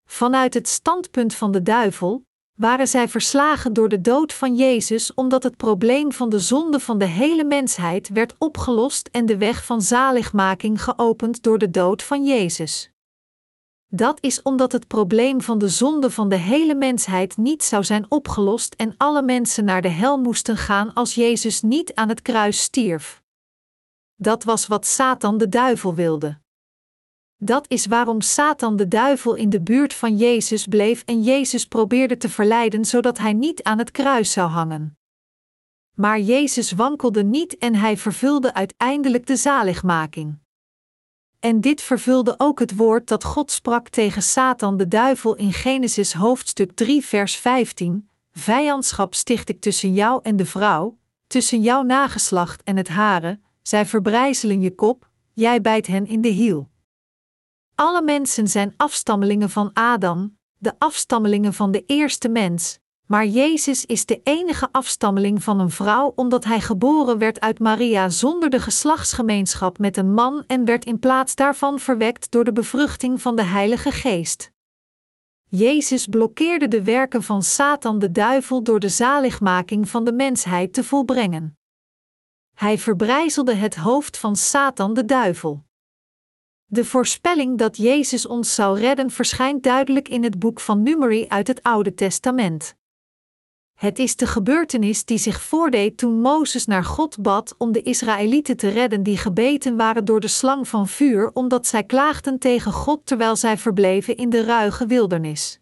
Vanuit het standpunt van de duivel, waren zij verslagen door de dood van Jezus omdat het probleem van de zonde van de hele mensheid werd opgelost en de weg van zaligmaking geopend door de dood van Jezus. Dat is omdat het probleem van de zonde van de hele mensheid niet zou zijn opgelost en alle mensen naar de hel moesten gaan als Jezus niet aan het kruis stierf. Dat was wat Satan de duivel wilde. Dat is waarom Satan de duivel in de buurt van Jezus bleef en Jezus probeerde te verleiden zodat hij niet aan het kruis zou hangen. Maar Jezus wankelde niet en hij vervulde uiteindelijk de zaligmaking. En dit vervulde ook het woord dat God sprak tegen Satan de duivel in Genesis hoofdstuk 3 vers 15: Vijandschap sticht ik tussen jou en de vrouw, tussen jouw nageslacht en het hare, zij verbrijzelen je kop, jij bijt hen in de hiel. Alle mensen zijn afstammelingen van Adam, de afstammelingen van de eerste mens, maar Jezus is de enige afstammeling van een vrouw omdat hij geboren werd uit Maria zonder de geslachtsgemeenschap met een man en werd in plaats daarvan verwekt door de bevruchting van de Heilige Geest. Jezus blokkeerde de werken van Satan de duivel door de zaligmaking van de mensheid te volbrengen. Hij verbrijzelde het hoofd van Satan de duivel. De voorspelling dat Jezus ons zou redden verschijnt duidelijk in het boek van Numeri uit het Oude Testament. Het is de gebeurtenis die zich voordeed toen Mozes naar God bad om de Israëlieten te redden die gebeten waren door de slang van vuur, omdat zij klaagden tegen God terwijl zij verbleven in de ruige wildernis.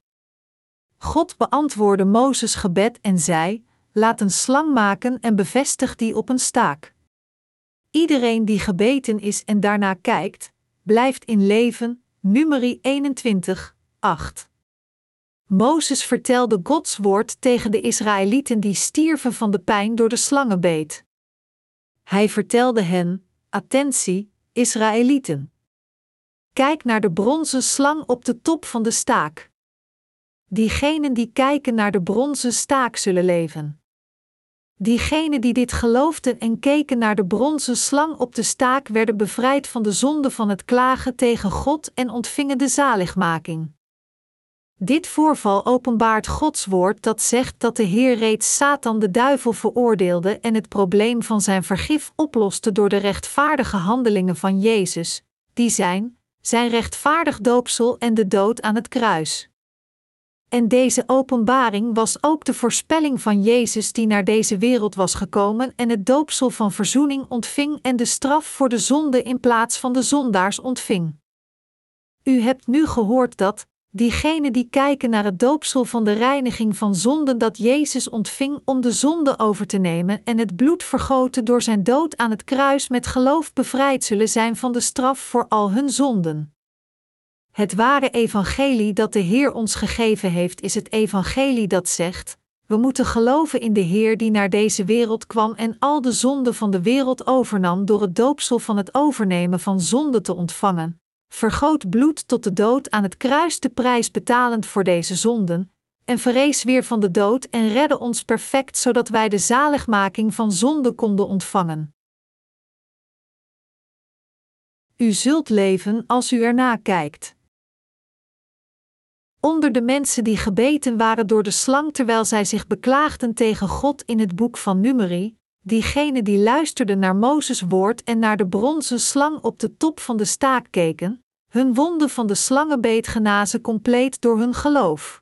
God beantwoordde Mozes gebed en zei: Laat een slang maken en bevestig die op een staak. Iedereen die gebeten is en daarna kijkt, blijft in leven. Numeri 21, 8. Mozes vertelde Gods woord tegen de Israëlieten die stierven van de pijn door de slangenbeet. Hij vertelde hen: Attentie, Israëlieten. Kijk naar de bronzen slang op de top van de staak. Diegenen die kijken naar de bronzen staak zullen leven. Diegenen die dit geloofden en keken naar de bronzen slang op de staak werden bevrijd van de zonde van het klagen tegen God en ontvingen de zaligmaking. Dit voorval openbaart Gods woord dat zegt dat de Heer reeds Satan de duivel veroordeelde en het probleem van zijn vergif oploste door de rechtvaardige handelingen van Jezus, die zijn, zijn rechtvaardig doopsel en de dood aan het kruis. En deze openbaring was ook de voorspelling van Jezus die naar deze wereld was gekomen en het doopsel van verzoening ontving en de straf voor de zonde in plaats van de zondaars ontving. U hebt nu gehoord dat, diegenen die kijken naar het doopsel van de reiniging van zonden dat Jezus ontving om de zonde over te nemen en het bloed vergoten door zijn dood aan het kruis met geloof bevrijd zullen zijn van de straf voor al hun zonden. Het ware evangelie dat de Heer ons gegeven heeft is het evangelie dat zegt: we moeten geloven in de Heer die naar deze wereld kwam en al de zonden van de wereld overnam door het doopsel van het overnemen van zonde te ontvangen vergoot bloed tot de dood aan het kruis de prijs betalend voor deze zonden, en verrees weer van de dood en redde ons perfect zodat wij de zaligmaking van zonde konden ontvangen. U zult leven als u erna kijkt. Onder de mensen die gebeten waren door de slang terwijl zij zich beklaagden tegen God in het boek van Numeri, diegenen die luisterden naar Mozes woord en naar de bronzen slang op de top van de staak keken, hun wonden van de slangenbeet genazen compleet door hun geloof.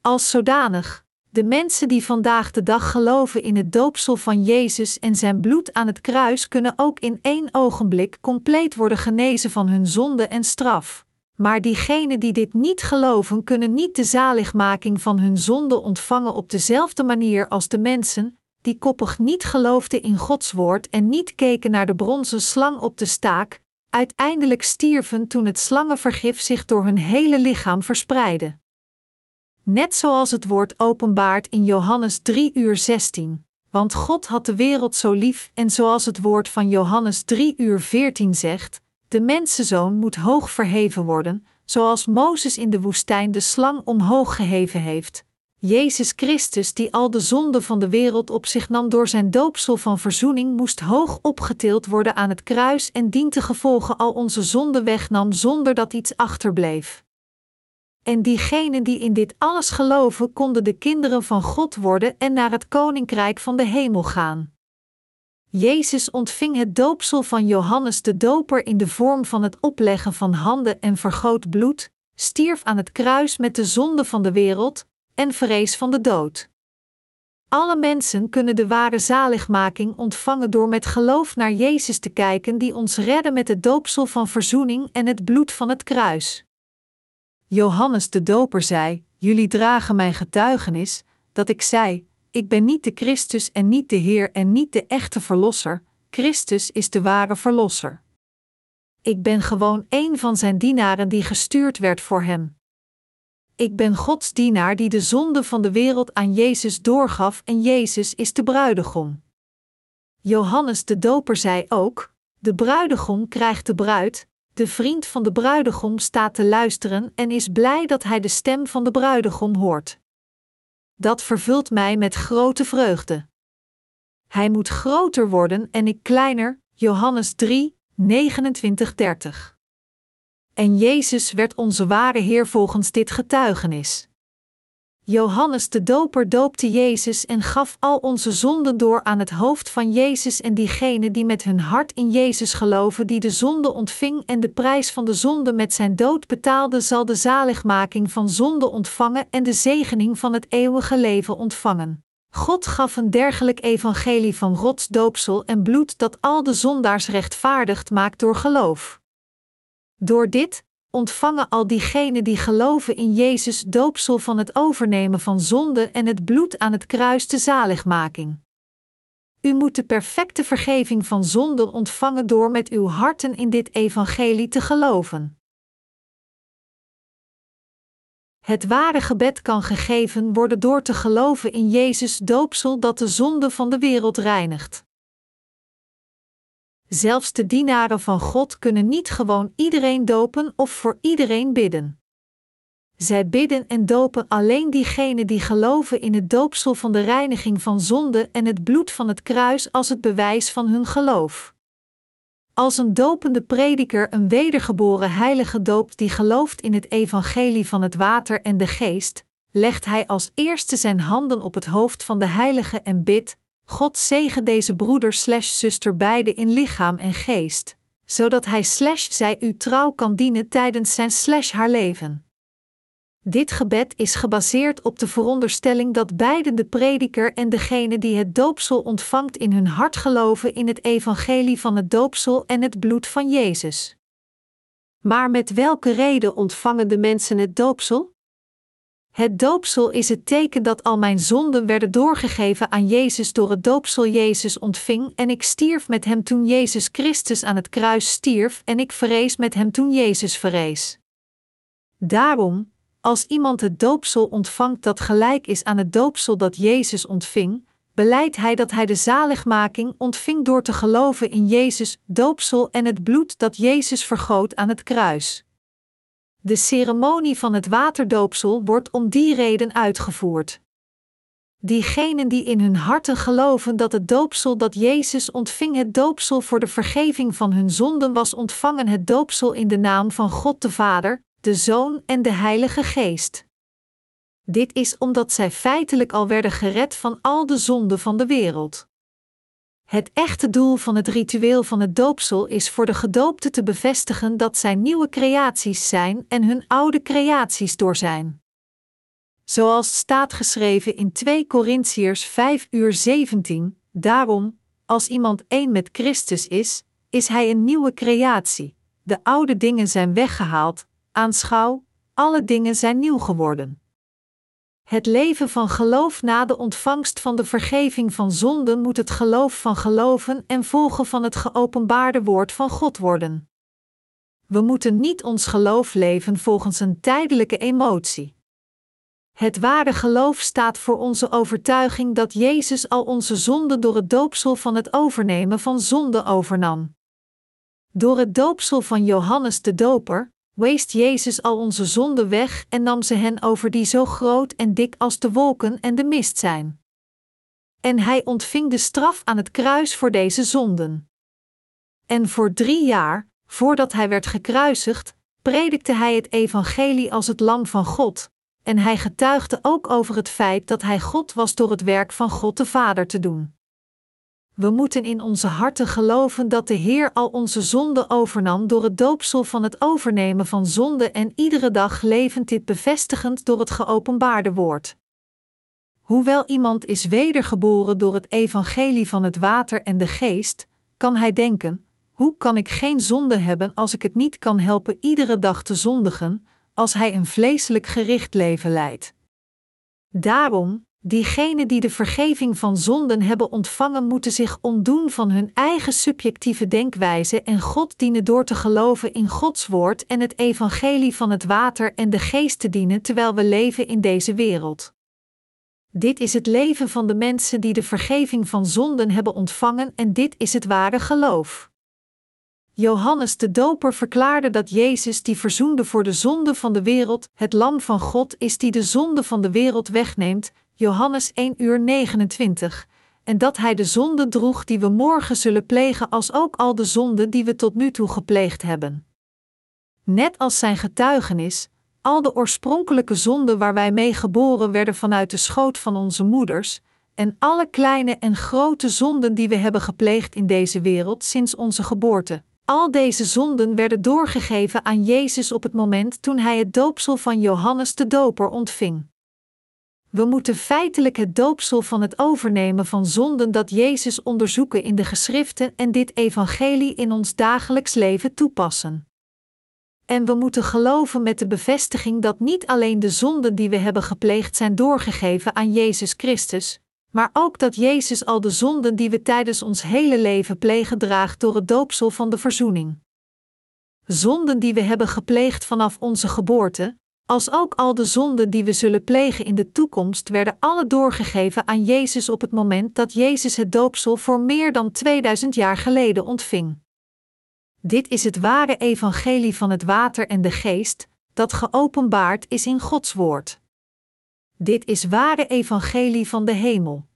Als zodanig, de mensen die vandaag de dag geloven in het doopsel van Jezus en zijn bloed aan het kruis kunnen ook in één ogenblik compleet worden genezen van hun zonde en straf. Maar diegenen die dit niet geloven, kunnen niet de zaligmaking van hun zonde ontvangen op dezelfde manier als de mensen, die koppig niet geloofden in Gods woord en niet keken naar de bronzen slang op de staak, uiteindelijk stierven toen het slangenvergif zich door hun hele lichaam verspreidde. Net zoals het woord openbaart in Johannes 3 uur 16. Want God had de wereld zo lief en zoals het woord van Johannes 3 uur 14 zegt, de mensenzoon moet hoog verheven worden, zoals Mozes in de woestijn de slang omhoog geheven heeft, Jezus Christus, die al de zonde van de wereld op zich nam door zijn doopsel van verzoening, moest hoog opgetild worden aan het kruis en dient te gevolgen al onze zonde wegnam zonder dat iets achterbleef. En diegenen die in dit alles geloven, konden de kinderen van God worden en naar het koninkrijk van de hemel gaan. Jezus ontving het doopsel van Johannes de Doper in de vorm van het opleggen van handen en vergoot bloed, stierf aan het kruis met de zonde van de wereld en vrees van de dood. Alle mensen kunnen de ware zaligmaking ontvangen door met geloof naar Jezus te kijken, die ons redde met het doopsel van verzoening en het bloed van het kruis. Johannes de Doper zei: Jullie dragen mijn getuigenis, dat ik zei: Ik ben niet de Christus en niet de Heer en niet de echte Verlosser, Christus is de ware Verlosser. Ik ben gewoon een van zijn dienaren die gestuurd werd voor hem. Ik ben Gods dienaar die de zonde van de wereld aan Jezus doorgaf en Jezus is de bruidegom. Johannes de Doper zei ook: De bruidegom krijgt de bruid, de vriend van de bruidegom staat te luisteren en is blij dat hij de stem van de bruidegom hoort. Dat vervult mij met grote vreugde. Hij moet groter worden en ik kleiner, Johannes 3, 29-30. En Jezus werd onze ware Heer volgens dit getuigenis. Johannes de Doper doopte Jezus en gaf al onze zonden door aan het hoofd van Jezus en diegenen die met hun hart in Jezus geloven, die de zonde ontving en de prijs van de zonde met zijn dood betaalde, zal de zaligmaking van zonde ontvangen en de zegening van het eeuwige leven ontvangen. God gaf een dergelijk evangelie van rots doopsel en bloed dat al de zondaars rechtvaardigd maakt door geloof. Door dit ontvangen al diegenen die geloven in Jezus doopsel van het overnemen van zonde en het bloed aan het kruis de zaligmaking. U moet de perfecte vergeving van zonde ontvangen door met uw harten in dit evangelie te geloven. Het ware gebed kan gegeven worden door te geloven in Jezus doopsel dat de zonde van de wereld reinigt. Zelfs de dienaren van God kunnen niet gewoon iedereen dopen of voor iedereen bidden. Zij bidden en dopen alleen diegenen die geloven in het doopsel van de reiniging van zonde en het bloed van het kruis als het bewijs van hun geloof. Als een dopende prediker een wedergeboren heilige doopt die gelooft in het evangelie van het water en de geest, legt hij als eerste zijn handen op het hoofd van de heilige en bidt: God zegen deze broeder slash zuster beide in lichaam en geest, zodat hij slash zij u trouw kan dienen tijdens zijn slash haar leven. Dit gebed is gebaseerd op de veronderstelling dat beide de prediker en degene die het doopsel ontvangt in hun hart geloven in het evangelie van het doopsel en het bloed van Jezus. Maar met welke reden ontvangen de mensen het doopsel? Het doopsel is het teken dat al mijn zonden werden doorgegeven aan Jezus door het doopsel Jezus ontving en ik stierf met hem toen Jezus Christus aan het kruis stierf en ik verrees met hem toen Jezus verrees. Daarom, als iemand het doopsel ontvangt dat gelijk is aan het doopsel dat Jezus ontving, beleidt hij dat hij de zaligmaking ontving door te geloven in Jezus, doopsel en het bloed dat Jezus vergoot aan het kruis. De ceremonie van het waterdoopsel wordt om die reden uitgevoerd. Diegenen die in hun harten geloven dat het doopsel dat Jezus ontving het doopsel voor de vergeving van hun zonden was ontvangen het doopsel in de naam van God de Vader, de Zoon en de Heilige Geest. Dit is omdat zij feitelijk al werden gered van al de zonden van de wereld. Het echte doel van het ritueel van het doopsel is voor de gedoopten te bevestigen dat zij nieuwe creaties zijn en hun oude creaties door zijn. Zoals staat geschreven in 2 Korintiërs 5 uur 17, daarom, als iemand één met Christus is, is hij een nieuwe creatie. De oude dingen zijn weggehaald, aanschouw, alle dingen zijn nieuw geworden. Het leven van geloof na de ontvangst van de vergeving van zonden moet het geloof van geloven en volgen van het geopenbaarde woord van God worden. We moeten niet ons geloof leven volgens een tijdelijke emotie. Het ware geloof staat voor onze overtuiging dat Jezus al onze zonden door het doopsel van het overnemen van zonde overnam. Door het doopsel van Johannes de Doper, weest Jezus al onze zonden weg en nam ze hen over die zo groot en dik als de wolken en de mist zijn. En hij ontving de straf aan het kruis voor deze zonden. En voor drie jaar, voordat hij werd gekruisigd, predikte hij het evangelie als het lam van God, en hij getuigde ook over het feit dat hij God was door het werk van God de Vader te doen. We moeten in onze harten geloven dat de Heer al onze zonden overnam door het doopsel van het overnemen van zonde en iedere dag levend dit bevestigend door het geopenbaarde woord. Hoewel iemand is wedergeboren door het evangelie van het water en de geest, kan hij denken: hoe kan ik geen zonde hebben als ik het niet kan helpen iedere dag te zondigen, als hij een vleeselijk gericht leven leidt? Daarom, diegenen die de vergeving van zonden hebben ontvangen, moeten zich ontdoen van hun eigen subjectieve denkwijze en God dienen door te geloven in Gods woord en het evangelie van het water en de geest te dienen terwijl we leven in deze wereld. Dit is het leven van de mensen die de vergeving van zonden hebben ontvangen en dit is het ware geloof. Johannes de Doper verklaarde dat Jezus die verzoende voor de zonde van de wereld, het lam van God is die de zonde van de wereld wegneemt, Johannes 1 uur 29, en dat hij de zonde droeg die we morgen zullen plegen als ook al de zonden die we tot nu toe gepleegd hebben. Net als zijn getuigenis, al de oorspronkelijke zonden waar wij mee geboren werden vanuit de schoot van onze moeders, en alle kleine en grote zonden die we hebben gepleegd in deze wereld sinds onze geboorte. Al deze zonden werden doorgegeven aan Jezus op het moment toen hij het doopsel van Johannes de Doper ontving. We moeten feitelijk het doopsel van het overnemen van zonden dat Jezus onderzoeken in de geschriften en dit evangelie in ons dagelijks leven toepassen. En we moeten geloven met de bevestiging dat niet alleen de zonden die we hebben gepleegd zijn doorgegeven aan Jezus Christus, maar ook dat Jezus al de zonden die we tijdens ons hele leven plegen draagt door het doopsel van de verzoening. Zonden die we hebben gepleegd vanaf onze geboorte, als ook al de zonden die we zullen plegen in de toekomst, werden alle doorgegeven aan Jezus op het moment dat Jezus het doopsel voor meer dan 2000 jaar geleden ontving. Dit is het ware evangelie van het water en de geest, dat geopenbaard is in Gods woord. Dit is ware evangelie van de hemel.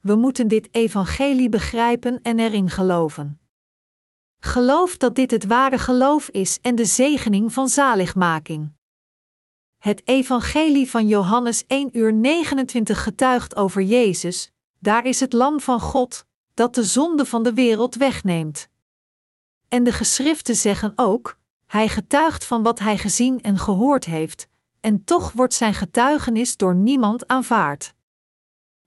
We moeten dit evangelie begrijpen en erin geloven. Geloof dat dit het ware geloof is en de zegening van zaligmaking. Het evangelie van Johannes 1 uur 29 getuigt over Jezus, daar is het lam van God, dat de zonde van de wereld wegneemt. En de geschriften zeggen ook: Hij getuigt van wat hij gezien en gehoord heeft, en toch wordt zijn getuigenis door niemand aanvaard.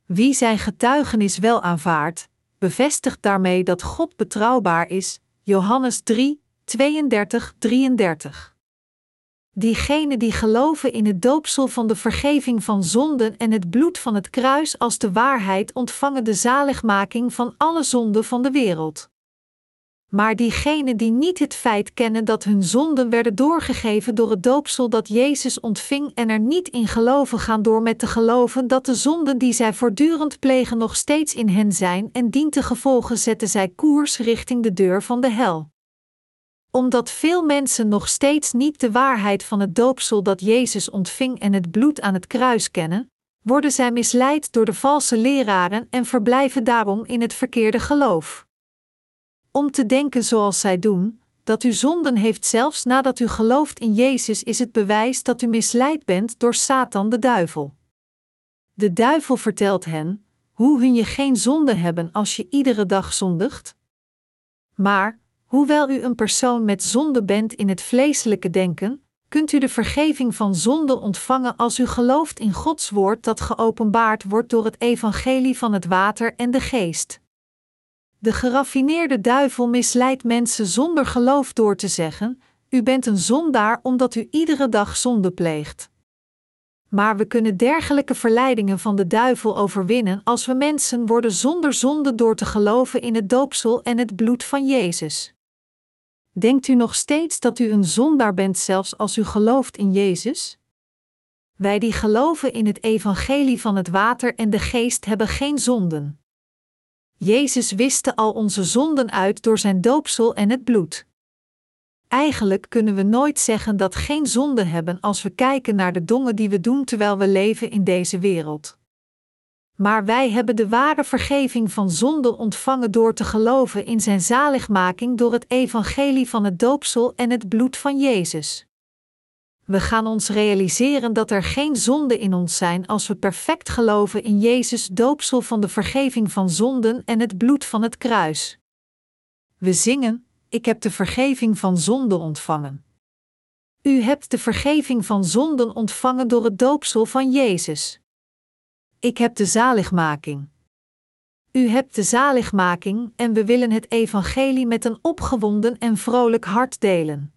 Wie zijn getuigenis wel aanvaardt, bevestigt daarmee dat God betrouwbaar is. Johannes 3, 32, 33. Diegenen die geloven in het doopsel van de vergeving van zonden en het bloed van het kruis als de waarheid ontvangen de zaligmaking van alle zonden van de wereld. Maar diegenen die niet het feit kennen dat hun zonden werden doorgegeven door het doopsel dat Jezus ontving en er niet in geloven gaan door met te geloven dat de zonden die zij voortdurend plegen nog steeds in hen zijn en dientengevolge zetten zij koers richting de deur van de hel. Omdat veel mensen nog steeds niet de waarheid van het doopsel dat Jezus ontving en het bloed aan het kruis kennen, worden zij misleid door de valse leraren en verblijven daarom in het verkeerde geloof om te denken zoals zij doen, dat u zonden heeft zelfs nadat u gelooft in Jezus, is het bewijs dat u misleid bent door Satan de duivel. De duivel vertelt hen hoe hun je geen zonde hebben als je iedere dag zondigt. Maar, hoewel u een persoon met zonde bent in het vleeselijke denken, kunt u de vergeving van zonde ontvangen als u gelooft in Gods woord dat geopenbaard wordt door het evangelie van het water en de geest. De geraffineerde duivel misleidt mensen zonder geloof door te zeggen: U bent een zondaar omdat u iedere dag zonde pleegt. Maar we kunnen dergelijke verleidingen van de duivel overwinnen als we mensen worden zonder zonde door te geloven in het doopsel en het bloed van Jezus. Denkt u nog steeds dat u een zondaar bent zelfs als u gelooft in Jezus? Wij die geloven in het evangelie van het water en de geest hebben geen zonden. Jezus wiste al onze zonden uit door zijn doopsel en het bloed. Eigenlijk kunnen we nooit zeggen dat geen zonde hebben als we kijken naar de dongen die we doen terwijl we leven in deze wereld. Maar wij hebben de ware vergeving van zonden ontvangen door te geloven in zijn zaligmaking door het evangelie van het doopsel en het bloed van Jezus. We gaan ons realiseren dat er geen zonden in ons zijn als we perfect geloven in Jezus' doopsel van de vergeving van zonden en het bloed van het kruis. We zingen: Ik heb de vergeving van zonden ontvangen. U hebt de vergeving van zonden ontvangen door het doopsel van Jezus. Ik heb de zaligmaking. U hebt de zaligmaking en we willen het evangelie met een opgewonden en vrolijk hart delen.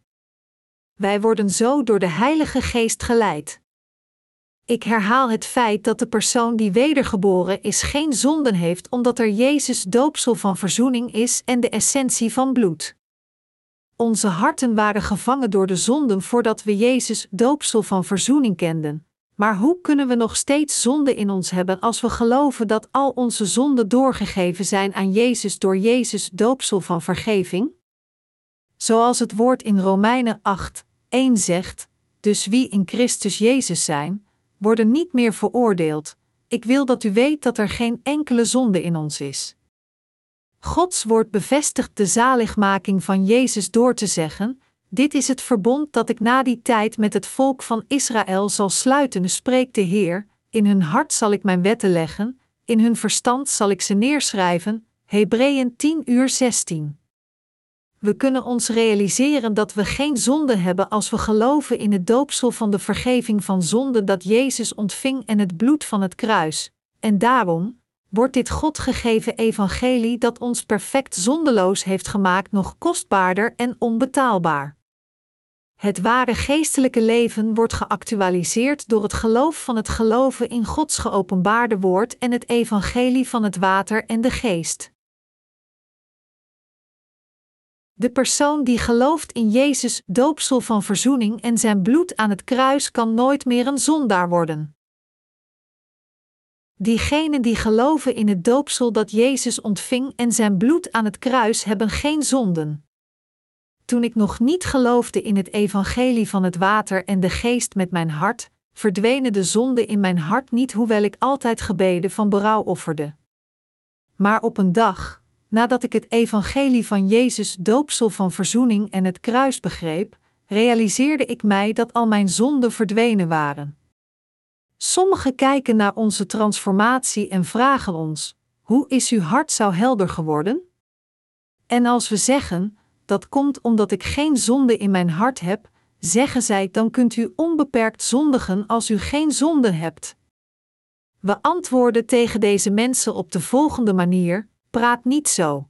Wij worden zo door de Heilige Geest geleid. Ik herhaal het feit dat de persoon die wedergeboren is geen zonden heeft omdat er Jezus doopsel van verzoening is en de essentie van bloed. Onze harten waren gevangen door de zonden voordat we Jezus doopsel van verzoening kenden. Maar hoe kunnen we nog steeds zonde in ons hebben als we geloven dat al onze zonden doorgegeven zijn aan Jezus door Jezus doopsel van vergeving? Zoals het woord in Romeinen 8, 1 zegt: Dus wie in Christus Jezus zijn, worden niet meer veroordeeld. Ik wil dat u weet dat er geen enkele zonde in ons is. Gods woord bevestigt de zaligmaking van Jezus door te zeggen: Dit is het verbond dat ik na die tijd met het volk van Israël zal sluiten, spreekt de Heer. In hun hart zal ik mijn wetten leggen, in hun verstand zal ik ze neerschrijven. Hebreeën 10 uur 16. We kunnen ons realiseren dat we geen zonde hebben als we geloven in het doopsel van de vergeving van zonde dat Jezus ontving en het bloed van het kruis. En daarom, wordt dit God gegeven evangelie dat ons perfect zondeloos heeft gemaakt nog kostbaarder en onbetaalbaar. Het ware geestelijke leven wordt geactualiseerd door het geloof van het geloven in Gods geopenbaarde woord en het evangelie van het water en de geest. De persoon die gelooft in Jezus' doopsel van verzoening en zijn bloed aan het kruis kan nooit meer een zondaar worden. Diegenen die geloven in het doopsel dat Jezus ontving en zijn bloed aan het kruis hebben geen zonden. Toen ik nog niet geloofde in het evangelie van het water en de geest met mijn hart, verdwenen de zonden in mijn hart niet, hoewel ik altijd gebeden van berouw offerde. Maar op een dag, nadat ik het evangelie van Jezus doopsel van verzoening en het kruis begreep, realiseerde ik mij dat al mijn zonden verdwenen waren. Sommigen kijken naar onze transformatie en vragen ons: hoe is uw hart zo helder geworden? En als we zeggen: dat komt omdat ik geen zonde in mijn hart heb, zeggen zij: dan kunt u onbeperkt zondigen als u geen zonde hebt. We antwoorden tegen deze mensen op de volgende manier: praat niet zo.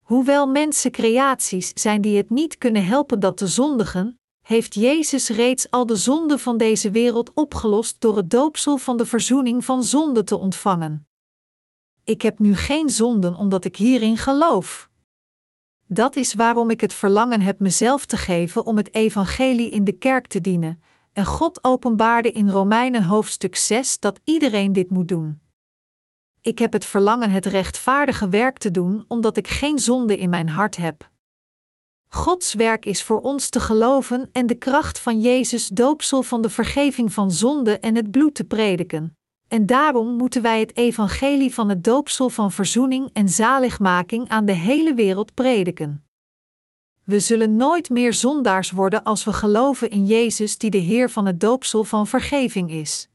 Hoewel mensen creaties zijn die het niet kunnen helpen dat te zondigen, heeft Jezus reeds al de zonde van deze wereld opgelost door het doopsel van de verzoening van zonde te ontvangen. Ik heb nu geen zonden omdat ik hierin geloof. Dat is waarom ik het verlangen heb mezelf te geven om het evangelie in de kerk te dienen, en God openbaarde in Romeinen hoofdstuk 6 dat iedereen dit moet doen. Ik heb het verlangen het rechtvaardige werk te doen omdat ik geen zonde in mijn hart heb. Gods werk is voor ons te geloven en de kracht van Jezus doopsel van de vergeving van zonde en het bloed te prediken. En daarom moeten wij het evangelie van het doopsel van verzoening en zaligmaking aan de hele wereld prediken. We zullen nooit meer zondaars worden als we geloven in Jezus die de Heer van het doopsel van vergeving is.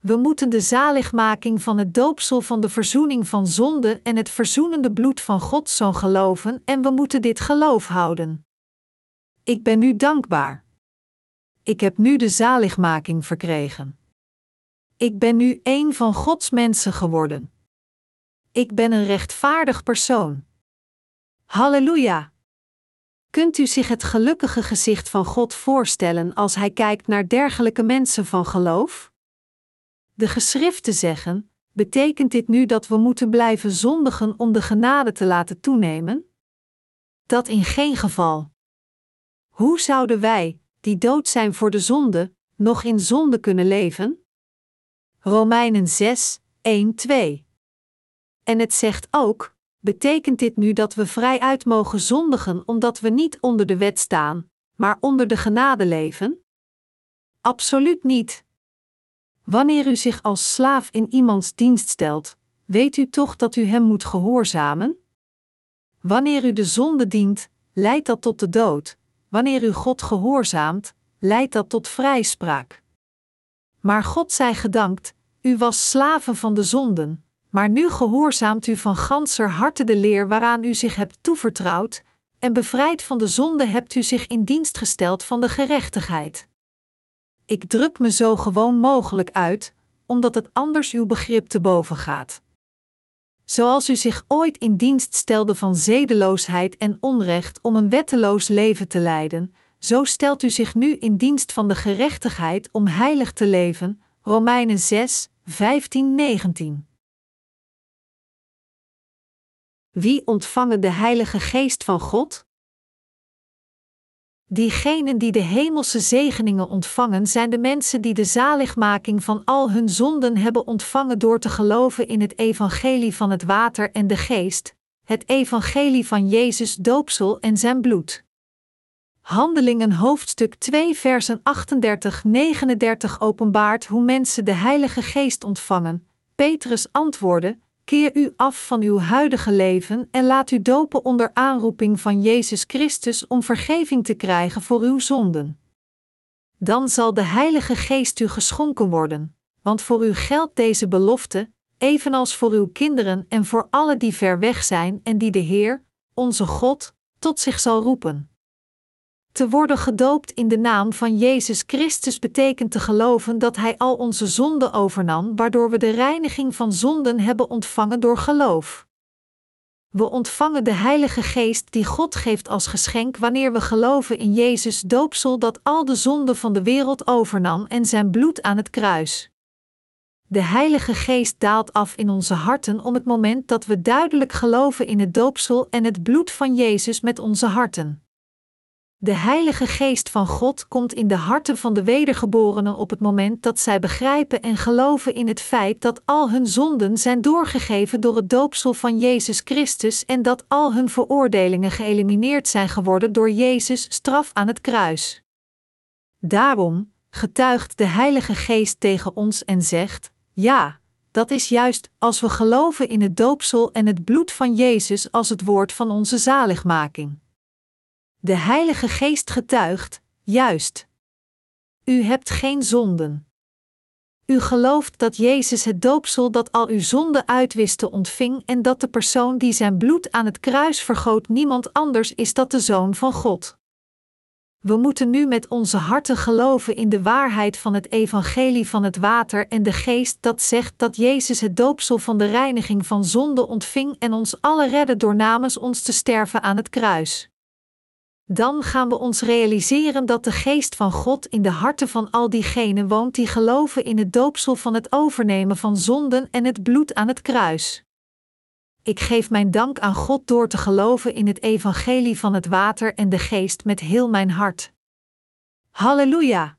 We moeten de zaligmaking van het doopsel van de verzoening van zonde en het verzoenende bloed van Gods Zoon geloven en we moeten dit geloof houden. Ik ben u dankbaar. Ik heb nu de zaligmaking verkregen. Ik ben nu een van Gods mensen geworden. Ik ben een rechtvaardig persoon. Halleluja! Kunt u zich het gelukkige gezicht van God voorstellen als Hij kijkt naar dergelijke mensen van geloof? De geschriften zeggen: betekent dit nu dat we moeten blijven zondigen om de genade te laten toenemen? Dat in geen geval. Hoe zouden wij, die dood zijn voor de zonde, nog in zonde kunnen leven? Romeinen 6, 1, 2. En het zegt ook: betekent dit nu dat we vrij uit mogen zondigen omdat we niet onder de wet staan, maar onder de genade leven? Absoluut niet. Wanneer u zich als slaaf in iemands dienst stelt, weet u toch dat u hem moet gehoorzamen? Wanneer u de zonde dient, leidt dat tot de dood. Wanneer u God gehoorzaamt, leidt dat tot vrijspraak. Maar God zij gedankt, u was slaven van de zonden, maar nu gehoorzaamt u van ganser harte de leer waaraan u zich hebt toevertrouwd, en bevrijd van de zonde hebt u zich in dienst gesteld van de gerechtigheid. Ik druk me zo gewoon mogelijk uit, omdat het anders uw begrip te boven gaat. Zoals u zich ooit in dienst stelde van zedeloosheid en onrecht om een wetteloos leven te leiden, zo stelt u zich nu in dienst van de gerechtigheid om heilig te leven. Romeinen 6, 15, 19. Wie ontvangen de Heilige Geest van God? Diegenen die de hemelse zegeningen ontvangen, zijn de mensen die de zaligmaking van al hun zonden hebben ontvangen door te geloven in het evangelie van het water en de geest, het evangelie van Jezus doopsel en zijn bloed. Handelingen hoofdstuk 2 versen 38-39 openbaart hoe mensen de Heilige Geest ontvangen. Petrus antwoordde: Keer u af van uw huidige leven en laat u dopen onder aanroeping van Jezus Christus om vergeving te krijgen voor uw zonden. Dan zal de Heilige Geest u geschonken worden, want voor u geldt deze belofte, evenals voor uw kinderen en voor alle die ver weg zijn en die de Heer, onze God, tot zich zal roepen. Te worden gedoopt in de naam van Jezus Christus betekent te geloven dat Hij al onze zonden overnam, waardoor we de reiniging van zonden hebben ontvangen door geloof. We ontvangen de Heilige Geest die God geeft als geschenk wanneer we geloven in Jezus doopsel dat al de zonden van de wereld overnam en zijn bloed aan het kruis. De Heilige Geest daalt af in onze harten om het moment dat we duidelijk geloven in het doopsel en het bloed van Jezus met onze harten. De Heilige Geest van God komt in de harten van de wedergeborenen op het moment dat zij begrijpen en geloven in het feit dat al hun zonden zijn doorgegeven door het doopsel van Jezus Christus en dat al hun veroordelingen geëlimineerd zijn geworden door Jezus' straf aan het kruis. Daarom getuigt de Heilige Geest tegen ons en zegt: Ja, dat is juist als we geloven in het doopsel en het bloed van Jezus als het woord van onze zaligmaking. De Heilige Geest getuigt, juist. U hebt geen zonden. U gelooft dat Jezus het doopsel dat al uw zonden uitwiste ontving en dat de persoon die zijn bloed aan het kruis vergoot niemand anders is dan de Zoon van God. We moeten nu met onze harten geloven in de waarheid van het evangelie van het water en de geest dat zegt dat Jezus het doopsel van de reiniging van zonde ontving en ons alle redde door namens ons te sterven aan het kruis dan gaan we ons realiseren dat de geest van God in de harten van al diegenen woont die geloven in het doopsel van het overnemen van zonden en het bloed aan het kruis. Ik geef mijn dank aan God door te geloven in het evangelie van het water en de geest met heel mijn hart. Halleluja!